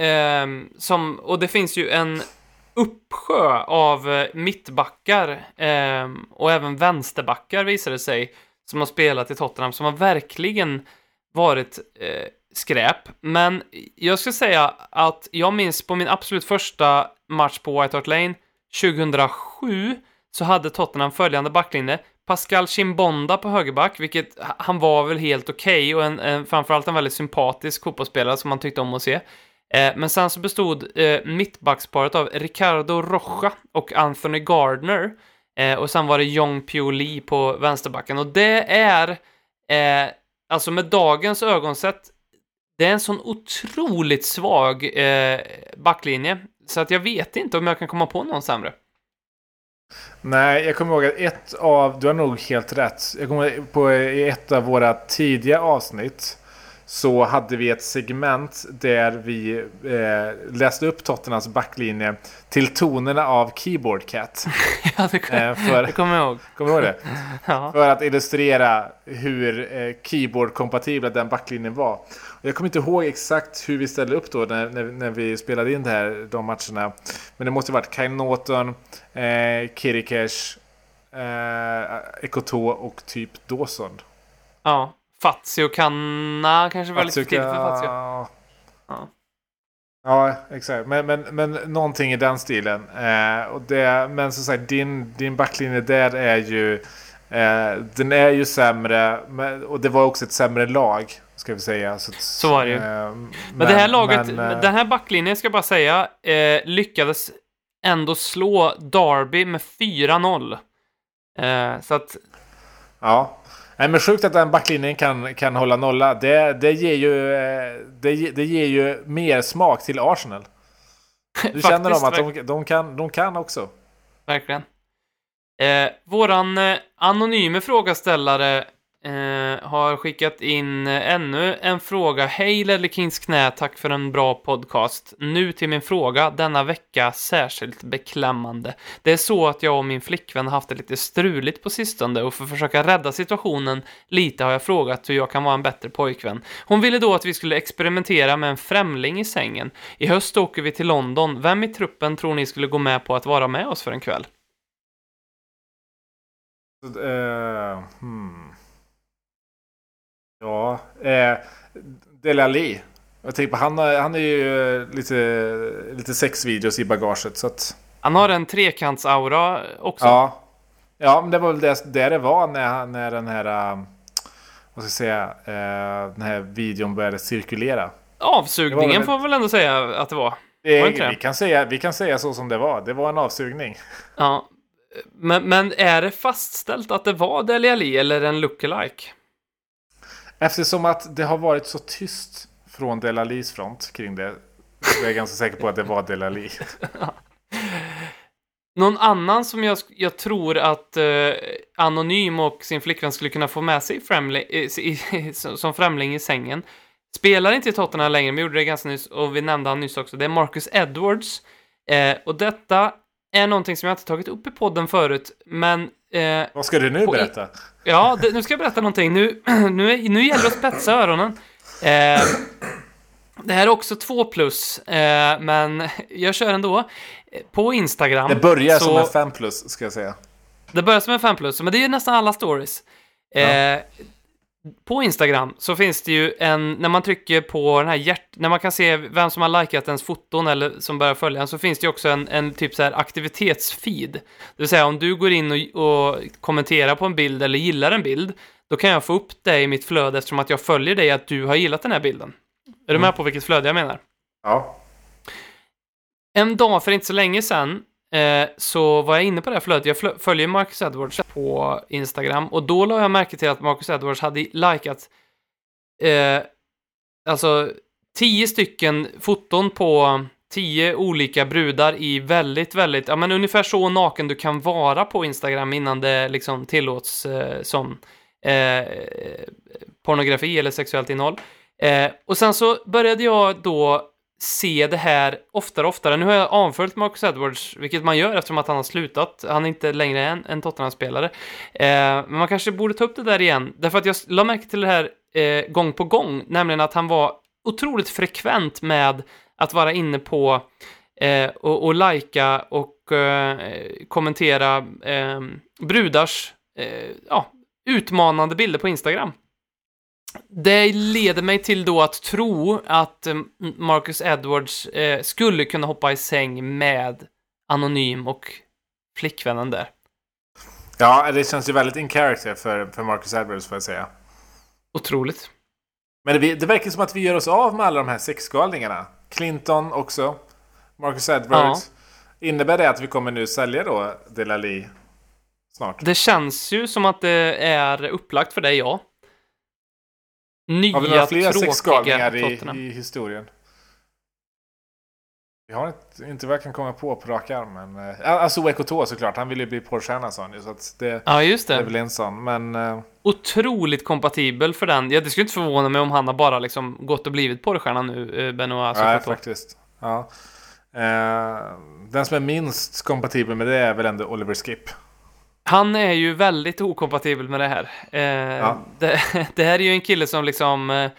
eh, som, och det finns ju en uppsjö av eh, mittbackar eh, och även vänsterbackar visade det sig som har spelat i Tottenham som har verkligen varit eh, skräp. Men jag ska säga att jag minns på min absolut första match på White Hart Lane 2007 så hade Tottenham följande backlinje. Pascal Chimbonda på högerback, vilket han var väl helt okej och en, en, framförallt en väldigt sympatisk fotbollsspelare som man tyckte om att se. Eh, men sen så bestod eh, mittbacksparet av Ricardo Rocha och Anthony Gardner. Eh, och sen var det Jong Pyo Lee på vänsterbacken. Och det är, alltså med dagens ögonsätt, det är en sån otroligt svag backlinje. Så att jag vet inte om jag kan komma på någon sämre.
Nej, jag kommer ihåg att ett av... Du har nog helt rätt. Jag kommer ihåg på i ett av våra tidiga avsnitt så hade vi ett segment där vi eh, läste upp Tottenhams backlinje till tonerna av Keyboard Cat.
ja, det, kom,
Eh, för-
det kommer jag ihåg.
Kommer du ihåg det?
Ja.
För att illustrera hur eh, keyboard-kompatibel den backlinjen var. Jag kommer inte ihåg exakt hur vi ställde upp då när, när, när vi spelade in det här, de matcherna. Men det måste ha varit Kai Norton, eh, Kirikesh, eh, Ekoto och typ Dawson.
ja. Fazio Kanna kanske var lite för
Fatsuka-
tidigt för Fazio.
Ja. Ja, exakt. Men, men, men någonting i den stilen. Eh, och det, men som sagt, din, din backlinje där är ju... Eh, den är ju sämre. Men, och det var också ett sämre lag, ska vi säga. Så,
Så var det ju.
eh,
Men, det här laget,
men, eh,
den här backlinjen ska jag bara säga, eh, lyckades ändå slå Derby med 4-0. Eh, så att,
Ja. Nej, men sjukt att den backlinjen kan, kan hålla nolla. Det, det, ger ju, eh, det, det ger ju mer smak till Arsenal. Du känner dem att de, de, kan, de kan också.
verkligen. Eh, våran eh, anonyme frågaställare eh, har skickat in eh, ännu en fråga. Hej Ledley Kings knä, tack för en bra podcast. Nu till min fråga, denna vecka särskilt beklämmande. Det är så att jag och min flickvän har haft det lite struligt på sistone och för att försöka rädda situationen lite har jag frågat hur jag kan vara en bättre pojkvän. Hon ville då att vi skulle experimentera med en främling i sängen. I höst åker vi till London. Vem i truppen tror ni skulle gå med på att vara med oss för en kväll?
Uh, hmm. Ja, eh, Dele Alli. Jag tänker på, han, han är ju eh, lite, lite sexvideos i bagaget. Så att,
Han har en trekantsaura också.
ja. ja, men det var väl det, det det var när, när den här... eh, vad ska jag säga? eh, den här videon började cirkulera.
Avsugningen
väl-
får man väl ändå säga att det var.
Det,
Var det
vi, kan säga, vi kan säga så som det var. Det var en avsugning.
Ja. Men, men är det fastställt att det var Dele Alli eller en lookalike?
Eftersom att det har varit så tyst från Delalis front kring det. Så är jag ganska säker på att det var Delali.
Någon annan som jag, jag tror att eh, Anonym och sin flickvän skulle kunna få med sig främling, eh, i, som som främling i sängen. Spelar inte i Tottenham längre, men gjorde det ganska nyss och vi nämnde han nyss också. Det är Marcus Edwards. Eh, och detta är någonting som jag inte tagit upp i podden förut, men... Eh,
Vad ska du nu
På i-
berätta?
ja, det, nu ska jag berätta någonting. Nu, nu, nu gäller det att spetsa öronen. Eh, det här är också 2 plus, eh, men jag kör ändå. På Instagram.
Det börjar
så,
som en 5 plus, ska jag säga.
Det börjar som en 5 plus, men det är ju nästan alla stories. Eh, på Instagram så finns det ju en, när man trycker på den här hjärt, när man kan se vem som har likat ens foton eller som börjar följa en, så finns det ju också en, en typ så här aktivitetsfeed. Det vill säga om du går in och, och kommenterar på en bild eller gillar en bild, då kan jag få upp det i mitt flöde eftersom att jag följer dig att du har gillat den här bilden. Är du med på vilket flöde jag menar?
Ja.
En dag för inte så länge sedan eh, så var jag inne på det här flödet. Jag flö- följer Marcus Edwards på Instagram och då la jag märke till att Marcus Edwards hade likat eh, alltså tio stycken foton på tio olika brudar i väldigt, väldigt, ja men ungefär så naken du kan vara på Instagram innan det liksom tillåts eh, som eh, pornografi eller sexuellt innehåll. Eh, och sen så började jag då se det här oftare och oftare. Nu har jag avföljt Marcus Edwards, vilket man gör eftersom att han har slutat. Han är inte längre en, en Tottenham-spelare. Eh, men man kanske borde ta upp det där igen, därför att jag la märke till det här eh, gång på gång, nämligen att han var otroligt frekvent med att vara inne på eh, och, och lajka och eh, kommentera eh, brudars eh, ja, utmanande bilder på Instagram. Det leder mig till då att tro att eh, Marcus Edwards eh, skulle kunna hoppa i säng med Anonym och flickvännen där.
Ja, det känns ju väldigt in character för, för Marcus Edwards får jag säga.
Otroligt.
Men det, det verkar som att vi gör oss av med alla de här sexgalningarna. Clinton också. Marcus Edwards. Innebär det att vi kommer nu sälja då Delali snart?
Det känns ju som att det är upplagt för dig, ja. Nya,
Har vi några fler sexgalningar i, i historien? Vi har inte, inte vad jag kan komma på på rak arm. Men, eh, alltså Ekoto såklart. Han vill ju bli Porrstjärna sa han ju. Så att det,
Ja, just
det är
det.
väl en sån. Men eh,
Otroligt kompatibel för den. Ja, det skulle inte förvåna mig om han har bara liksom gått och blivit porrstjärna nu, eh, Benoit
nej, faktiskt. Ja. Den som är minst kompatibel med det är väl ändå Oliver Skip.
Han är ju väldigt okompatibel med det här. Eh,
Ja.
det, det här är ju en kille som liksom eh,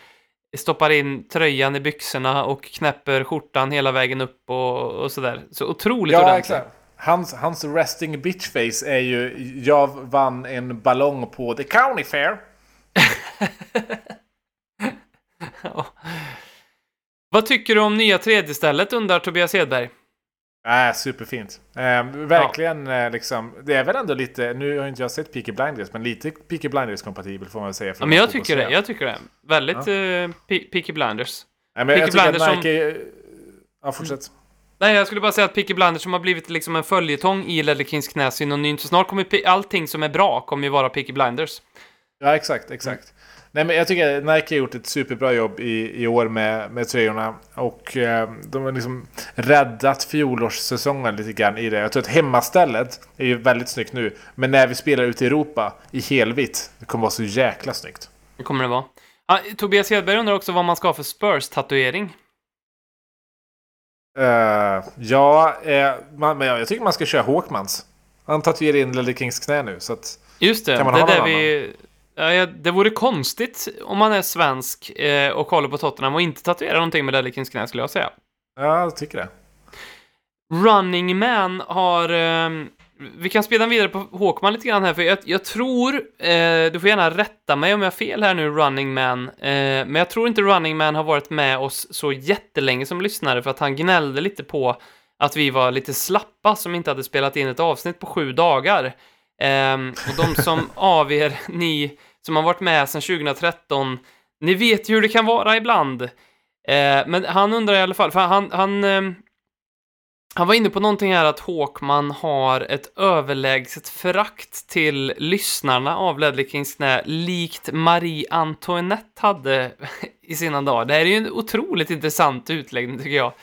stoppar in tröjan i byxorna och knäpper skjortan hela vägen upp och, och sådär. Så otroligt
Ja,
ordentlig.
exakt. Hans, hans resting bitch face är ju jag vann en ballong på The County Fair.
Ja. Vad tycker du om nya tredje stället undrar Tobias Hedberg?
Äh, superfint. Eh, verkligen eh, liksom. Det är väl ändå lite, nu har inte jag sett Peaky Blinders, men lite Peaky Blinders kompatibel får man väl säga.
Ja, men jag tycker det. Jag tycker det. Väldigt ja. uh, Peaky Blinders.
Nej, men jag
Peaky
tycker
Blinders
att Nike... Ja, fortsätt.
Nej, jag skulle bara säga att Peaky Blinders som har blivit liksom en följetong i Ledley Kings knä synonymt. Så snart kommer allting som är bra kommer ju vara Peaky Blinders.
Ja, exakt, exakt. Nej, men jag tycker Nike har gjort ett superbra jobb i, i år med, med tröjorna. Och eh, de har liksom räddat fjolårssäsongen lite grann i det. Jag tror att hemmastället är ju väldigt snyggt nu. Men när vi spelar ute i Europa i helvitt, det kommer vara så jäkla snyggt.
Det kommer det vara. Ah, Tobias Hedberg undrar också vad man ska ha för Spurs-tatuering.
Eh, ja, eh, man, men jag tycker man ska köra Håkmans. Han tatuerar in Lelle Kings knä nu, så att...
Just det,
Kan man
det är det vi... Det vore konstigt om man är svensk eh, och håller på Tottenham och inte tatuerar någonting med Ledley Kings knä, skulle jag säga.
Ja, jag tycker det.
Running Man har... ehm, vi kan spela vidare på Håkman lite grann här, för jag, jag tror... Eh, du får gärna rätta mig om jag har fel här nu, Running Man. Eh, men jag tror inte Running Man har varit med oss så jättelänge som lyssnare, för att han gnällde lite på att vi var lite slappa som inte hade spelat in ett avsnitt på sju dagar. Ehm, och de som av er, ni som har varit med sedan 2013, ni vet ju hur det kan vara ibland. Eh, men han undrar i alla fall, för han, han, ehm, han var inne på någonting här att Håkman har ett överlägset förakt till lyssnarna av Ledley Kings knä, likt Marie Antoinette hade i sina dagar. Det här är ju en otroligt intressant utläggning tycker jag.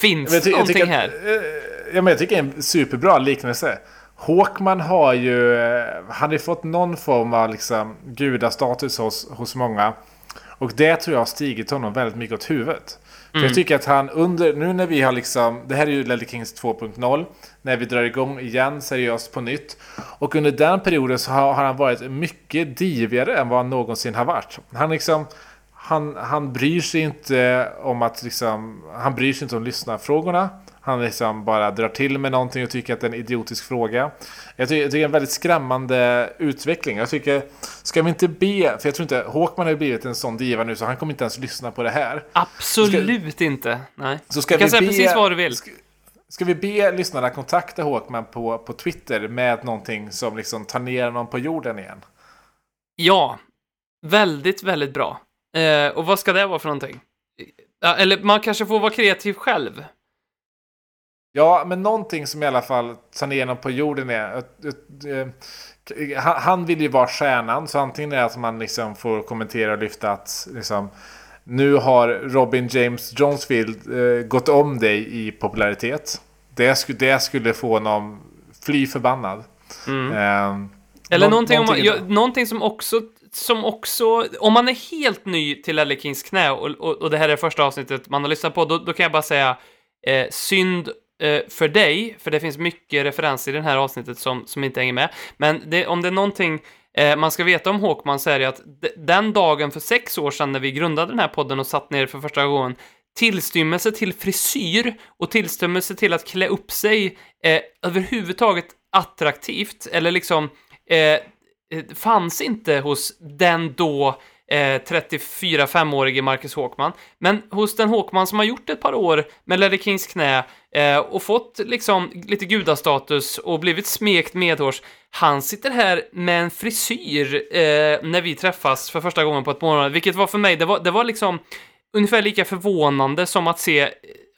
Finns
jag
det
jag
någonting
att,
här?
eh, Ja, men jag tycker det är en superbra liknelse. Håkman har ju... eh, Han har ju fått någon form av liksom gudastatus hos, hos många. Och det tror jag har stigit honom väldigt mycket åt huvudet. För jag tycker att han under, nu när vi har liksom, det här är ju Ledley Kings 2.0, när vi drar igång igen seriöst på nytt. Och under den perioden så har, har han varit mycket divigare än vad han någonsin har varit. Han liksom, han, han bryr sig inte om att liksom, han bryr sig inte om lyssnarfrågorna. Han liksom bara drar till med någonting och tycker att det är en idiotisk fråga. Jag tycker, jag tycker det är en väldigt skrämmande utveckling. Jag tycker, ska vi inte be, för jag tror inte, Håkman har ju blivit en sån diva nu så han kommer inte ens lyssna på det här.
Absolut inte. Nej.
Så ska
du kan
vi
säga
be,
precis vad du vill.
Ska, ska vi be lyssnarna kontakta Håkman på, på Twitter med någonting som liksom tar ner honom på jorden igen?
Ja, väldigt, väldigt bra. Eh, och vad ska det vara för någonting? Ja, eller man kanske får vara kreativ själv.
Ja, men någonting som i alla fall ner honom på jorden är... att- att, eh, han- Han vill ju vara stjärnan, så antingen är det att man liksom får kommentera och lyfta att liksom, nu har Robin James Jonesfield eh, gått om dig i popularitet. Det, sku, det skulle få honom fly förbannad. Eh,
Eller
nå-
någonting, om,
någonting
ja,
där.
någonting som också som också, om man är helt ny till Ledley Kings knä och, och, och det här är första avsnittet man har lyssnat på, då, då kan jag bara säga eh, synd Eh, för dig, för det finns mycket referenser i det här avsnittet som, som inte hänger med. Men det, om det är någonting eh, man ska veta om Håkman så är det att den dagen för sex år sedan när vi grundade den här podden och satt ner för första gången, tillstymmelse till frisyr och tillstymmelse till att klä upp sig eh, överhuvudtaget attraktivt, eller liksom eh, eh fanns inte hos den då eh, 34-5-årige Marcus Håkman, men hos den Håkman som har gjort ett par år med Ledley Kings knä eh, och fått liksom lite gudastatus och blivit smekt medhårs. Han sitter här med en frisyr eh, när vi träffas för första gången på ett månad, vilket var för mig, det var, det var liksom ungefär lika förvånande som att se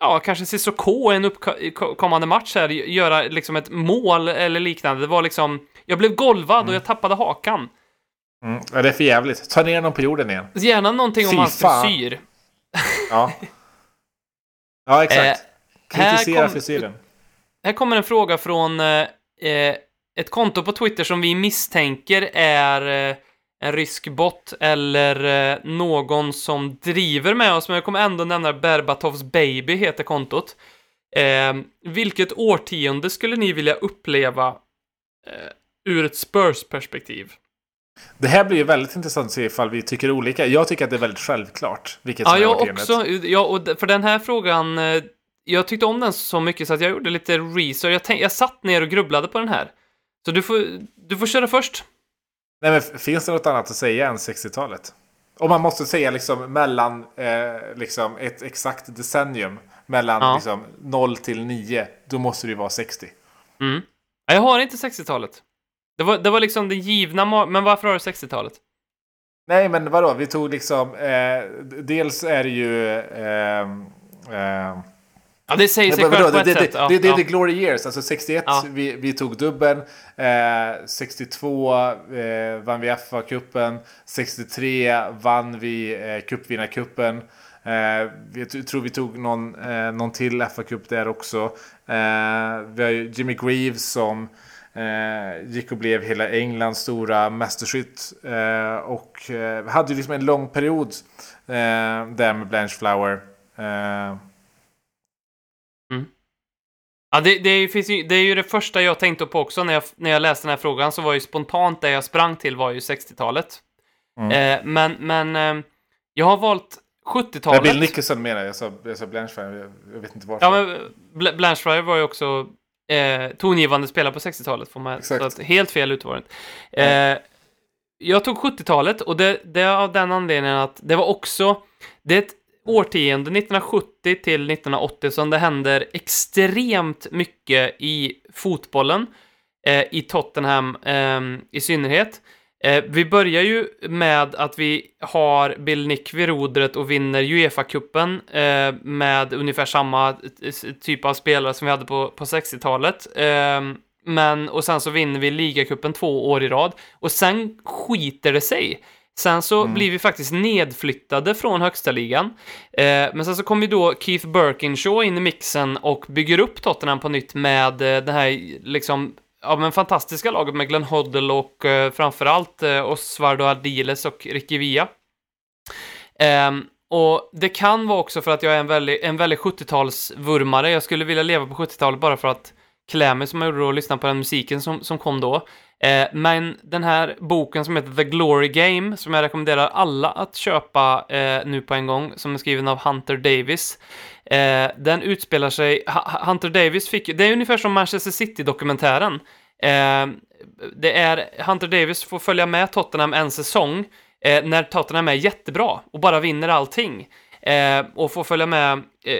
ja, kanske Cissoko i en uppkommande match här göra liksom ett mål eller liknande. Det var liksom, jag blev golvad och jag tappade hakan.
Mm, ja, det är för jävligt. Ta ner honom på jorden igen.
Gärna någonting om
Fy
hans
fan.
frisyr.
Ja, ja exakt.
Eh, här
Kritisera
kom-
frisyren.
Här kommer en fråga från eh, eh, ett konto på Twitter som vi misstänker är eh, en rysk bot eller eh, någon som driver med oss, men jag kommer ändå nämna Berbatovs baby heter kontot. Eh, vilket årtionde skulle ni vilja uppleva ur ett Spurs-perspektiv?
Det här blir ju väldigt intressant att se ifall vi tycker olika. Jag tycker att det är väldigt självklart. Vilket
Ja, jag
årtiondet.
också. Ja, och för den här frågan, eh, jag tyckte om den så mycket så att jag gjorde lite research. Jag, tänk, jag satt ner och grubblade på den här. Så du får, du får köra först.
Nej, men finns det något annat att säga än 60-talet? Om man måste säga liksom mellan eh, liksom ett exakt decennium. Mellan
Ja.
liksom 0 till 9. Då måste det ju vara 60.
Mm. Ja, jag har inte 60-talet. Det var, det var liksom det givna, men varför har du 60-talet?
Nej, men vadå? Vi tog liksom... Eh, dels är det ju... Eh, eh,
Ja, det säger sig självt på ett
det,
sätt.
det,
Ja,
det, det är the glory years. Alltså 61,
Ja.
vi, vi tog dubben. Eh, 62 eh, vann vi FA-cupen. 63 vann vi eh, cupvinnarcupen. Eh, vi t- tror vi tog någon, eh, någon till FA-cup där också. Eh, vi har ju Jimmy Greaves som eh, gick och blev hela Englands stora mästerskytt. Eh, och eh, hade ju liksom en lång period eh, där med Blanche Flower. Eh,
Ja, det, det, finns ju, det är ju det första jag tänkte på också när jag, när jag läste den här frågan, så var ju spontant det jag sprang till var ju 60-talet.
Mm.
Eh, men, men eh, jag har valt
Nej,
70-talet.
Bill Nicholson menar jag. Jag sa, jag sa Blanchfire. Jag, vet inte varför.
Ja, men Bl- Blanchfire var ju också eh, tongivande spelare på 60-talet, får man
Exakt.
Så att, helt fel ut var det inte. eh, Jag tog 70-talet och det, det är av den anledningen att det var också, det är ett årtionde, 1970 till 1980, som det händer extremt mycket i fotbollen, eh, i Tottenham eh, i synnerhet. Eh, vi börjar ju med att vi har Bill Nick vid rodret och vinner Uefa-cupen eh, med ungefär samma t- typ av spelare som vi hade på, på 60-talet. Eh, men, och sen så vinner vi ligacupen två år i rad. Och sen skiter det sig. Sen så blir vi faktiskt nedflyttade från högsta ligan. Eh, men sen så kommer ju då Keith Birkinshaw in i mixen och bygger upp Tottenham på nytt med eh, det här liksom ja, men fantastiska laget med Glenn Hoddle och eh, framförallt eh, Osvaldo Adiles och Ricky Villa. Ehm, och det kan vara också för att jag är en väldigt, en väldigt 70-talsvurmare. Jag skulle vilja leva på 70-talet bara för att klä mig som jag gjorde då och lyssna på den musiken som, som kom då. Eh, men den här boken som heter The Glory Game, som jag rekommenderar alla att köpa eh, nu på en gång, som är skriven av Hunter Davis. Eh, den utspelar sig, H Hunter Davis fick, det är ungefär som Manchester City-dokumentären. Eh, det är, Hunter Davis får följa med Tottenham en säsong, eh, när Tottenham är jättebra och bara vinner allting. Eh, och får följa med eh,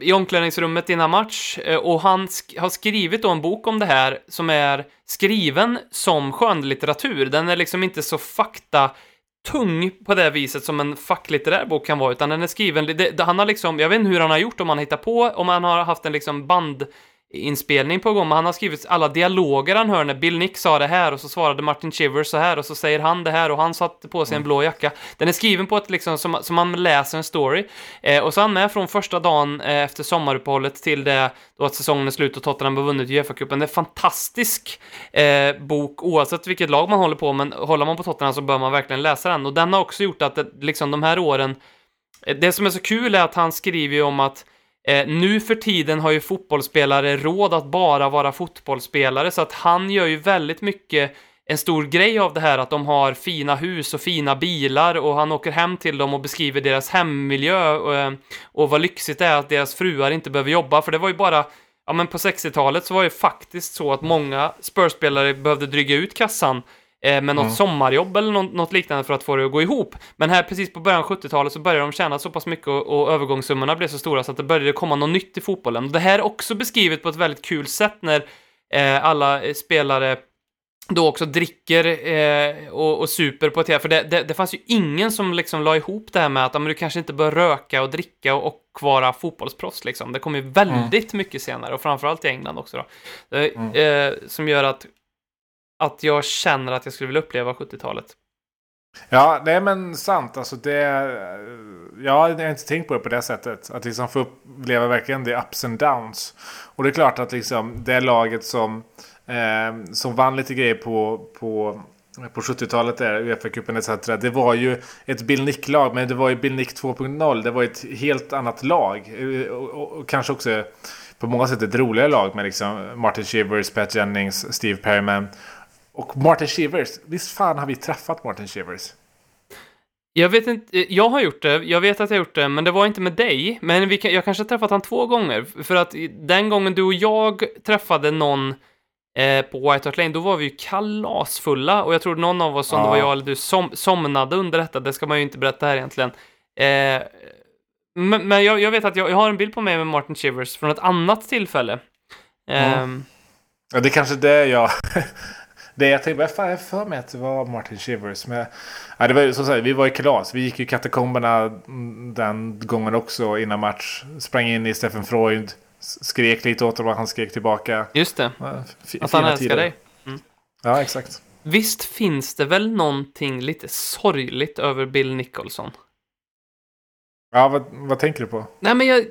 i omklädningsrummet innan match. Eh, och han sk har skrivit då en bok om det här som är skriven som skönlitteratur. Den är liksom inte så fakta tung på det viset som en facklitterär bok kan vara, utan den är skriven, det, det, han har liksom, jag vet inte hur han har gjort, om han hittar på, om han har haft en liksom band inspelning på gång, men han har skrivit alla dialoger han hör när Bill Nick sa det här och så svarade Martin Chivers så här och så säger han det här och han satte på sig en blå jacka. Den är skriven på ett liksom som, som man läser en story. Eh, och så är han med från första dagen eh, efter sommaruppehållet till det då att säsongen är slut och Tottenham har vunnit Uefa-cupen. Det är en fantastisk eh, bok oavsett vilket lag man håller på, men håller man på Tottenham så bör man verkligen läsa den. Och den har också gjort att det, liksom de här åren, eh, det som är så kul är att han skriver ju om att Eh, nu för tiden har ju fotbollsspelare råd att bara vara fotbollsspelare, så att han gör ju väldigt mycket en stor grej av det här att de har fina hus och fina bilar och han åker hem till dem och beskriver deras hemmiljö och, eh, och vad lyxigt det är att deras fruar inte behöver jobba, för det var ju bara Ja men på 60-talet så var det faktiskt så att många spörspelare behövde dryga ut kassan eh, med något mm. sommarjobb eller något, något, liknande för att få det att gå ihop. Men här precis på början av 70-talet så började de tjäna så pass mycket och, och övergångssummorna blev så stora så att det började komma något nytt i fotbollen. Och det här är också beskrivet på ett väldigt kul sätt när eh, alla spelare då också dricker eh, och, och, super på ett För det, det, det, fanns ju ingen som liksom la ihop det här med att men du kanske inte bör röka och dricka och, och vara fotbollsproffs liksom. Det kom ju väldigt mm. mycket senare och framförallt i England också då. Mm. Eh, som gör att att jag känner att jag skulle vilja uppleva 70-talet.
Ja, det är men sant. Alltså det, jag har inte tänkt på det på det sättet. Att liksom få uppleva verkligen det ups and downs. Och det är klart att liksom det laget som, eh, som vann lite grejer på, på, på 70-talet, där, Uefa-cupen etc. Det var ju ett Bill Nick-lag, men det var ju Bill Nick 2.0. Det var ett helt annat lag. Eh, och, och, och, kanske också på många sätt ett roligare lag med liksom Martin Shivers, Pat Jennings, Steve Perryman. Och Martin Shivers, visst fan har vi träffat Martin Shivers?
Jag vet inte, jag har gjort det, jag vet att jag har gjort det, men det var inte med dig. Men vi, jag kanske har träffat han två gånger, för att den gången du och jag träffade någon eh, på White Hart Lane, då var vi ju kalasfulla och jag tror någon av oss, om ja. det var jag eller du, som, somnade under detta, det ska man ju inte berätta här egentligen. Eh, men, men jag, jag, vet att jag, jag, har en bild på mig med Martin Shivers från ett annat tillfälle. Eh,
mm. Ja, det är kanske det jag det jag tänkte, fan jag för mig att det var Martin Shivers. Men, ja, det var, som sagt, vi var i kalas. Vi gick i katakomberna den gången också innan match. Sprang in i Stefan Freud. Skrek lite åt honom och han skrek tillbaka.
Just det. Ja, att han älskar tider. dig.
Mm. Ja, exakt.
Visst finns det väl någonting lite sorgligt över Bill Nicholson?
Ja, vad, vad tänker du på?
Nej, men jag,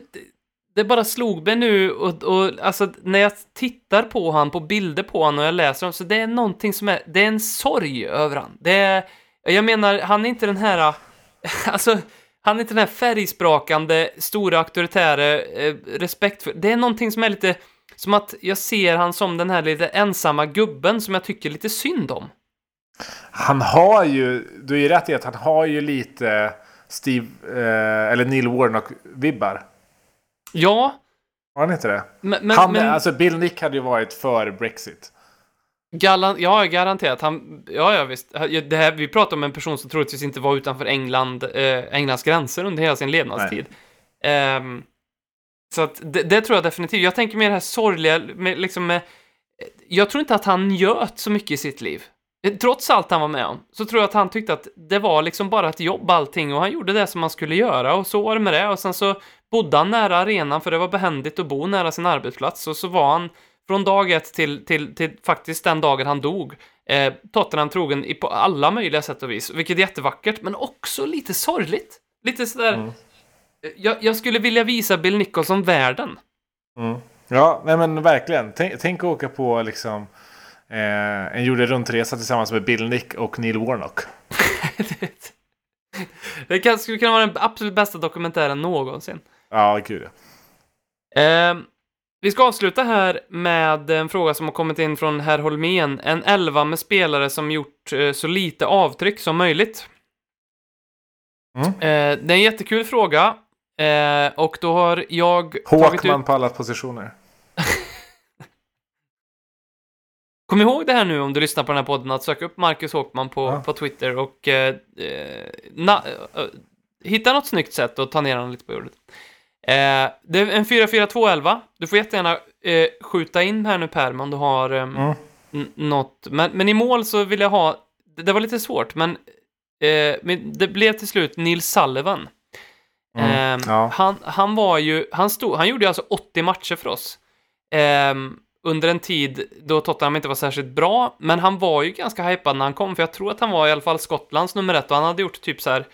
det bara slog mig nu och, och alltså när jag tittar på han, på bilder på han och jag läser dem, så det är någonting som är, det är en sorg över han. Det är, jag menar, han är inte den här, alltså, han är inte den här färgsprakande, stora, auktoritära, eh, respektfull. det är någonting som är lite, som att jag ser han som den här lite ensamma gubben som jag tycker lite synd om.
Han har ju, du är ju rätt i att han har ju lite Steve, eh, eller Neil Warnock-vibbar.
Ja.
Har han inte det? Men, men, han, men, alltså Bill Nick hade ju varit för Brexit.
Galan, ja, garanterat. Han, ja, ja, visst. Det här, vi pratar om en person som troligtvis inte var utanför England, eh, Englands gränser under hela sin levnadstid. Um, så att det, det, tror jag definitivt. Jag tänker mer det här sorgliga, med, liksom med, jag tror inte att han njöt så mycket i sitt liv. Trots allt han var med om, så tror jag att han tyckte att det var liksom bara ett jobb allting och han gjorde det som man skulle göra och så var det med det och sen så bodde han nära arenan för det var behändigt att bo nära sin arbetsplats och så var han från dag ett till, till, till faktiskt den dagen han dog eh, Tottenham trogen på alla möjliga sätt och vis, vilket är jättevackert men också lite sorgligt. Lite sådär, mm. jag, jag skulle vilja visa Bill Nicholson världen.
Mm. Ja, nej men verkligen. Tänk, tänk åka på liksom eh, en jorden runt-resa tillsammans med Bill Nick och Neil Warnock.
det kan, skulle kunna vara den absolut bästa dokumentären någonsin.
Ja, gud.
Eh, vi ska avsluta här med en fråga som har kommit in från herr Holmén. En elva med spelare som gjort eh, så lite avtryck som möjligt.
Mm.
Eh, det är en jättekul fråga. Eh, och då har jag tagit ut...
Håkman på alla positioner.
Kom ihåg det här nu om du lyssnar på den här podden, att söka upp Marcus Håkman på,
Ja.
på Twitter och eh, eh, na, eh, hitta något snyggt sätt att ta ner honom lite på jordet. Eh, det är en 4-4-2-11. Du får jättegärna eh, skjuta in här nu Per, om du har eh,
Mm.
något. Men, men i mål så vill jag ha, det, det var lite svårt, men, eh, men det blev till slut Nils Sullivan.
Mm,
Eh,
ja.
han, han var ju, han stod, han gjorde alltså 80 matcher för oss. Ehm, under en tid då Tottenham inte var särskilt bra, men han var ju ganska hypad när han kom, för jag tror att han var i alla fall Skottlands nummer ett och han hade gjort typ så här,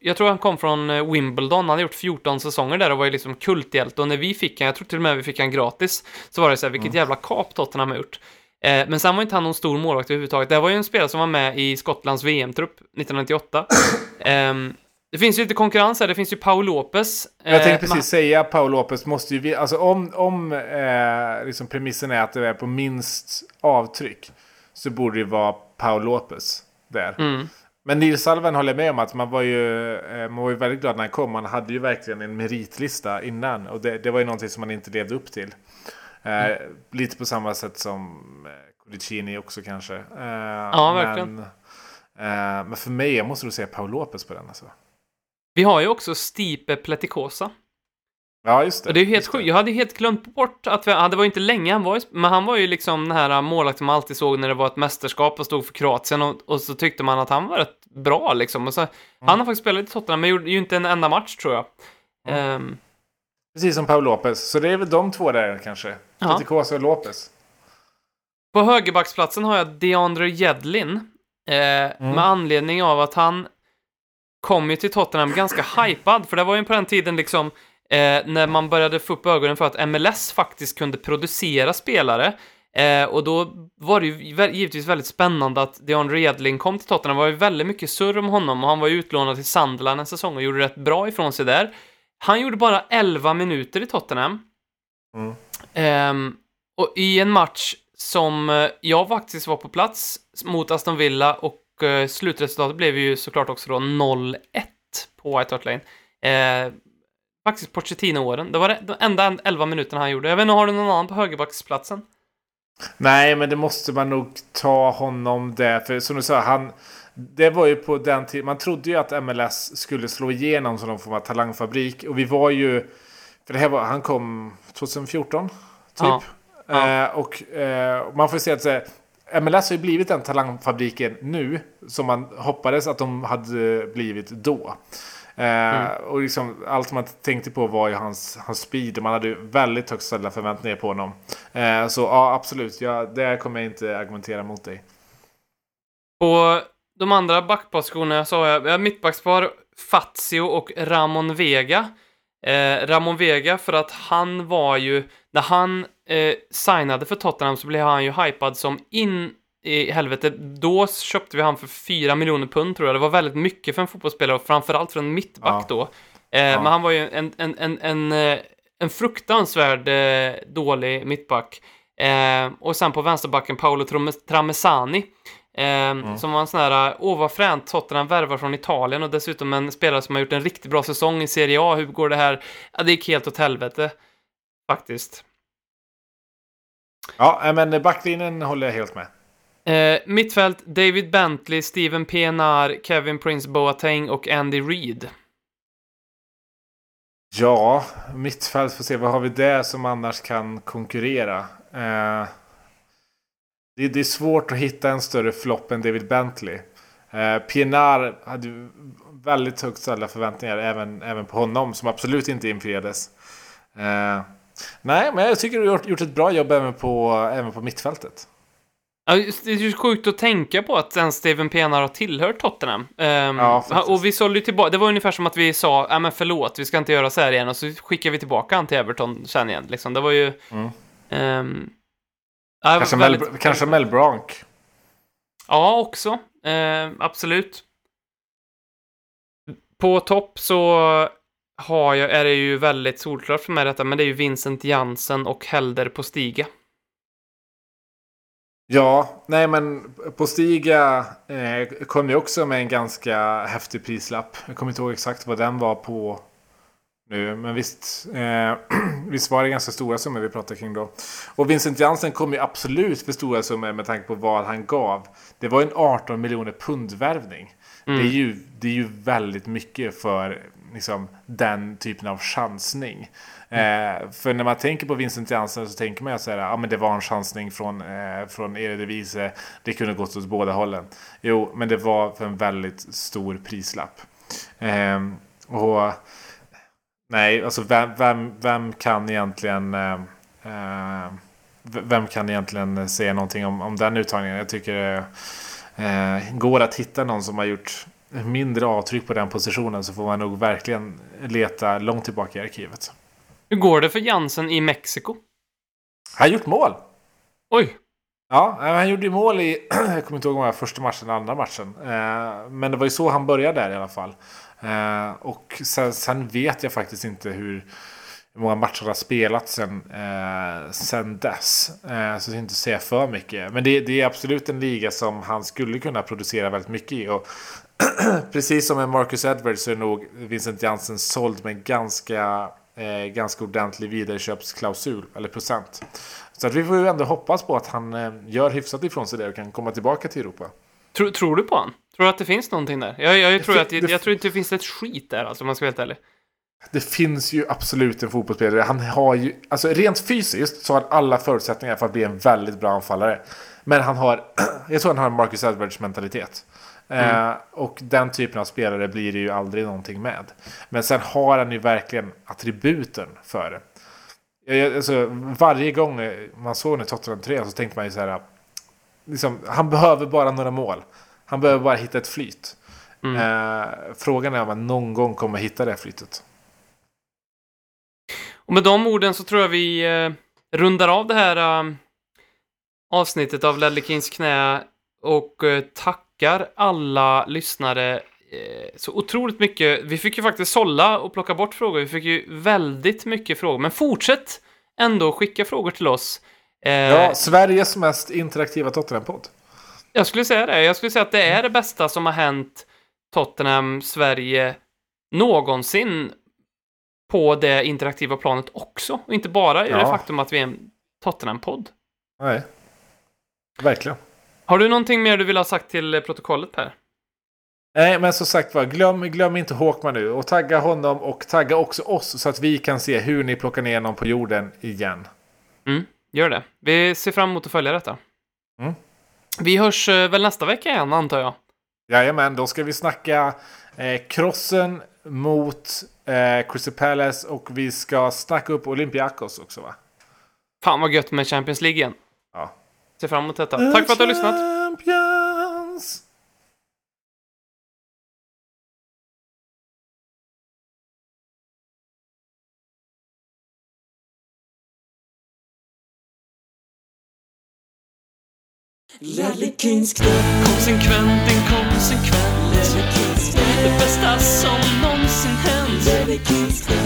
jag tror han kom från eh, Wimbledon, han hade gjort 14 säsonger där och var ju liksom kulthjälte och när vi fick han, jag tror till och med vi fick han gratis, så var det så här, vilket jävla kap Tottenham har gjort. Eh, men sen var inte han någon stor målvakt överhuvudtaget. Det var ju en spelare som var med i Skottlands VM-trupp 1998. Ehm, det finns ju lite konkurrens här, det finns ju Paul Lopez.
Jag
Eh,
tänkte
men-
precis säga Paul Lopez måste ju... Alltså om, om eh, liksom premissen är att det är på minst avtryck. Så borde det vara Paul Lopez där.
Mm.
Men Nils Salven håller med om att man var ju, eh, man var ju väldigt glad när han kom. Man hade ju verkligen en meritlista innan. Och det, det var ju någonting som man inte levde upp till. Eh,
Mm.
Lite på samma sätt som eh, Codicini också kanske. Eh,
Ja, verkligen.
Men, eh, men för mig, jag måste nog säga Paul Lopez på den alltså.
Vi har ju också Stipe Pletikosa.
Ja, just det.
Och det är ju helt sjukt. Jag hade ju helt glömt bort att vi, ja, det var ju inte länge han var i- men han var ju liksom den här målvakten man alltid såg när det var ett mästerskap och stod för Kroatien och, och så tyckte man att han var rätt bra liksom. Och så,
Mm.
Han har faktiskt spelat i Tottenham, men gjorde ju inte en enda match tror jag. Ehm,
Precis som Paul Lopez. Så det är väl de två där kanske.
Ja.
Petikosa och Lopez.
på högerbacksplatsen har jag DeAndre Jedlin. Eh, Med anledning av att han kom ju till Tottenham ganska hypad, för det var ju på den tiden liksom eh, när man började få upp ögonen för att MLS faktiskt kunde producera spelare. Eh, och då var det ju givetvis väldigt spännande att DeAndre Jedlin kom till Tottenham. Det var ju väldigt mycket surr om honom och han var ju utlånad till Sunderland en säsong och gjorde rätt bra ifrån sig där. Han gjorde bara 11 minuter i Tottenham.
Mm.
Ehm, och i en match som eh, jag faktiskt var på plats mot Aston Villa och eh, slutresultatet blev ju såklart också då 0-1 på White Hart Lane. Eh, faktiskt Pochettino-åren. Det var det- de enda 11 minuterna han gjorde. Jag vet inte, har du någon annan på högerbacksplatsen?
Nej, men det måste man nog ta honom där. För som du sa, han... Det var ju på den tiden... Man trodde ju att MLS skulle slå igenom som någon form av talangfabrik. Och vi var ju... För det här var... Han kom 2014, typ.
Ja. Ja.
Eh, och eh, man får säga att MLS har ju blivit den talangfabriken nu som man hoppades att de hade blivit då. Eh, Och liksom, allt man tänkte på var ju hans, hans speed. Man hade ju väldigt högt ställda förväntningar på honom. Eh, så ja, absolut. Ja, där kommer jag inte argumentera mot dig.
På de andra backpositionerna har jag, mittbackspar Fazio och Ramon Vega. Eh, Ramon Vega för att han var ju, när han eh, signade för Tottenham så blev han ju hypad som in i helvete. Då köpte vi han för 4 miljoner pund tror jag. Det var väldigt mycket för en fotbollsspelare och framförallt för en mittback
Ja.
då. Eh, Men han var ju en, en, en, en, eh, en fruktansvärd eh, dålig mittback. Eh, och sen på vänsterbacken Paolo Trames- Tramezzani. Eh, Som var en sån här, åh vad fränt, Tottenham värvar från Italien och dessutom en spelare som har gjort en riktigt bra säsong i Serie A. Hur går det här? Ja, det gick helt åt helvete. Faktiskt.
Ja, eh, men backlinjen håller jag helt med.
Eh, mittfält, David Bentley, Steven Pienaar, Kevin Prince Boateng och Andy Reid.
Ja, mittfält får se. Vad har vi där som annars kan konkurrera? Eh, det, det är svårt att hitta en större flopp än David Bentley. Eh, Pienaar hade väldigt högt ställda förväntningar även, även på honom som absolut inte infriades. Eh, nej, men jag tycker du har gjort, gjort ett bra jobb även på, även på mittfältet.
Ja, det är ju sjukt att tänka på att ens Steven Pienaar har tillhört Tottenham. Ehm,
Ja,
och vi sålde ju tillbaka, det var ungefär som att vi sa, ja men förlåt, vi ska inte göra så här igen, och så skickar vi tillbaka han till Everton sen igen. Liksom. Det var ju...
Mm.
ehm, ja,
Kanske,
väldigt-
Mel, kanske Mel Bronk.
Ja, också. Ehm, absolut. På topp så har jag, är det ju väldigt solklart för mig detta, men det är ju Vincent Jansen och Helder på Stiga.
Ja, nej men på Stiga eh, kom ju också med en ganska häftig prislapp. Jag kommer inte ihåg exakt vad den var på nu. Men visst, eh, visst var det ganska stora summor vi pratade kring då. Och Vincent Jansen kom ju absolut för stora summor med tanke på vad han gav. Det var en 18 miljoner pundvärvning. Mm. Det, är ju, det är ju väldigt mycket för liksom, den typen av chansning. Mm. Eh, för när man tänker på Vincent Jansen så tänker man ju så här, ja men det var en chansning från, eh, från Eredivisie, det kunde gått åt båda hållen. Jo, men det var för en väldigt stor prislapp. Eh, och nej, alltså vem, vem, vem kan egentligen eh, eh, vem kan egentligen säga någonting om, om den uttagningen? Jag tycker det eh, går att hitta någon som har gjort mindre avtryck på den positionen så får man nog verkligen leta långt tillbaka i arkivet.
Hur går det för Jansen i Mexiko?
Han har gjort mål.
Oj.
Ja, han gjorde mål i, jag kommer inte ihåg om det var första matchen eller andra matchen. Eh, men det var ju så han började där i alla fall. Eh, och sen, sen, vet jag faktiskt inte hur, många matcher har spelat sen, eh, sen dess. Eh, så jag inte säga för mycket. Men det, det, är absolut en liga som han skulle kunna producera väldigt mycket i. Och precis som med Marcus Edwards så är nog Vincent Jansen såld med ganska, eh, ganska ordentlig vidareköpsklausul, eller procent. Så att vi får ju ändå hoppas på att han eh, gör hyfsat ifrån sig det och kan komma tillbaka till Europa.
Tror, tror du på honom? Tror du att det finns någonting där? Jag, jag, jag tror, att, jag, jag, tror inte det finns ett skit där, alltså, om man ska vara helt ärlig.
Det finns ju absolut en fotbollsspelare. Han har ju, alltså rent fysiskt så har han alla förutsättningar för att bli en väldigt bra anfallare. Men han har, jag tror han har Marcus Edwards mentalitet. Mm. Eh, och den typen av spelare blir det ju aldrig någonting med. Men sen har han ju verkligen attributen för det. Jag, alltså, varje gång man såg när Tottenham 3 så tänkte man ju så här. Liksom, han behöver bara några mål. Han behöver bara hitta ett flyt. Mm. Eh, frågan är om man någon gång kommer hitta det flytet.
Och med de orden så tror jag vi eh, rundar av det här eh, avsnittet av Ledley Kings knä och eh, tackar alla lyssnare eh, så otroligt mycket. Vi fick ju faktiskt sålla och plocka bort frågor. Vi fick ju väldigt mycket frågor, men fortsätt ändå skicka frågor till oss.
Eh, ja, Sveriges mest interaktiva Tottenham-podd.
Jag skulle säga det. Jag skulle säga att det är det bästa som har hänt Tottenham Sverige någonsin på det interaktiva planet också. Och inte bara i ja. det faktum att vi är en Tottenham-podd.
Nej, verkligen.
Har du någonting mer du vill ha sagt till protokollet Per?
Nej, men som sagt var, glöm, glöm inte Håkman nu. Och tagga honom och tagga också oss så att vi kan se hur ni plockar ner någon på jorden igen.
Mm, gör det. Vi ser fram emot att följa detta. Mm. Vi hörs eh, väl nästa vecka igen, antar jag?
Jajamän, då ska vi snacka eh, krossen mot eh, Crystal Palace och vi ska snacka upp Olympiakos också va?
Fan vad gött med Champions League igen.
Ja.
Ser fram emot detta. Tack för att du har lyssnat.
Ladley Kings knä. Konsekvent, inkonsekvent. Ladley Kings knä. Det bästa som någonsin hänt. Ladley Kings knä.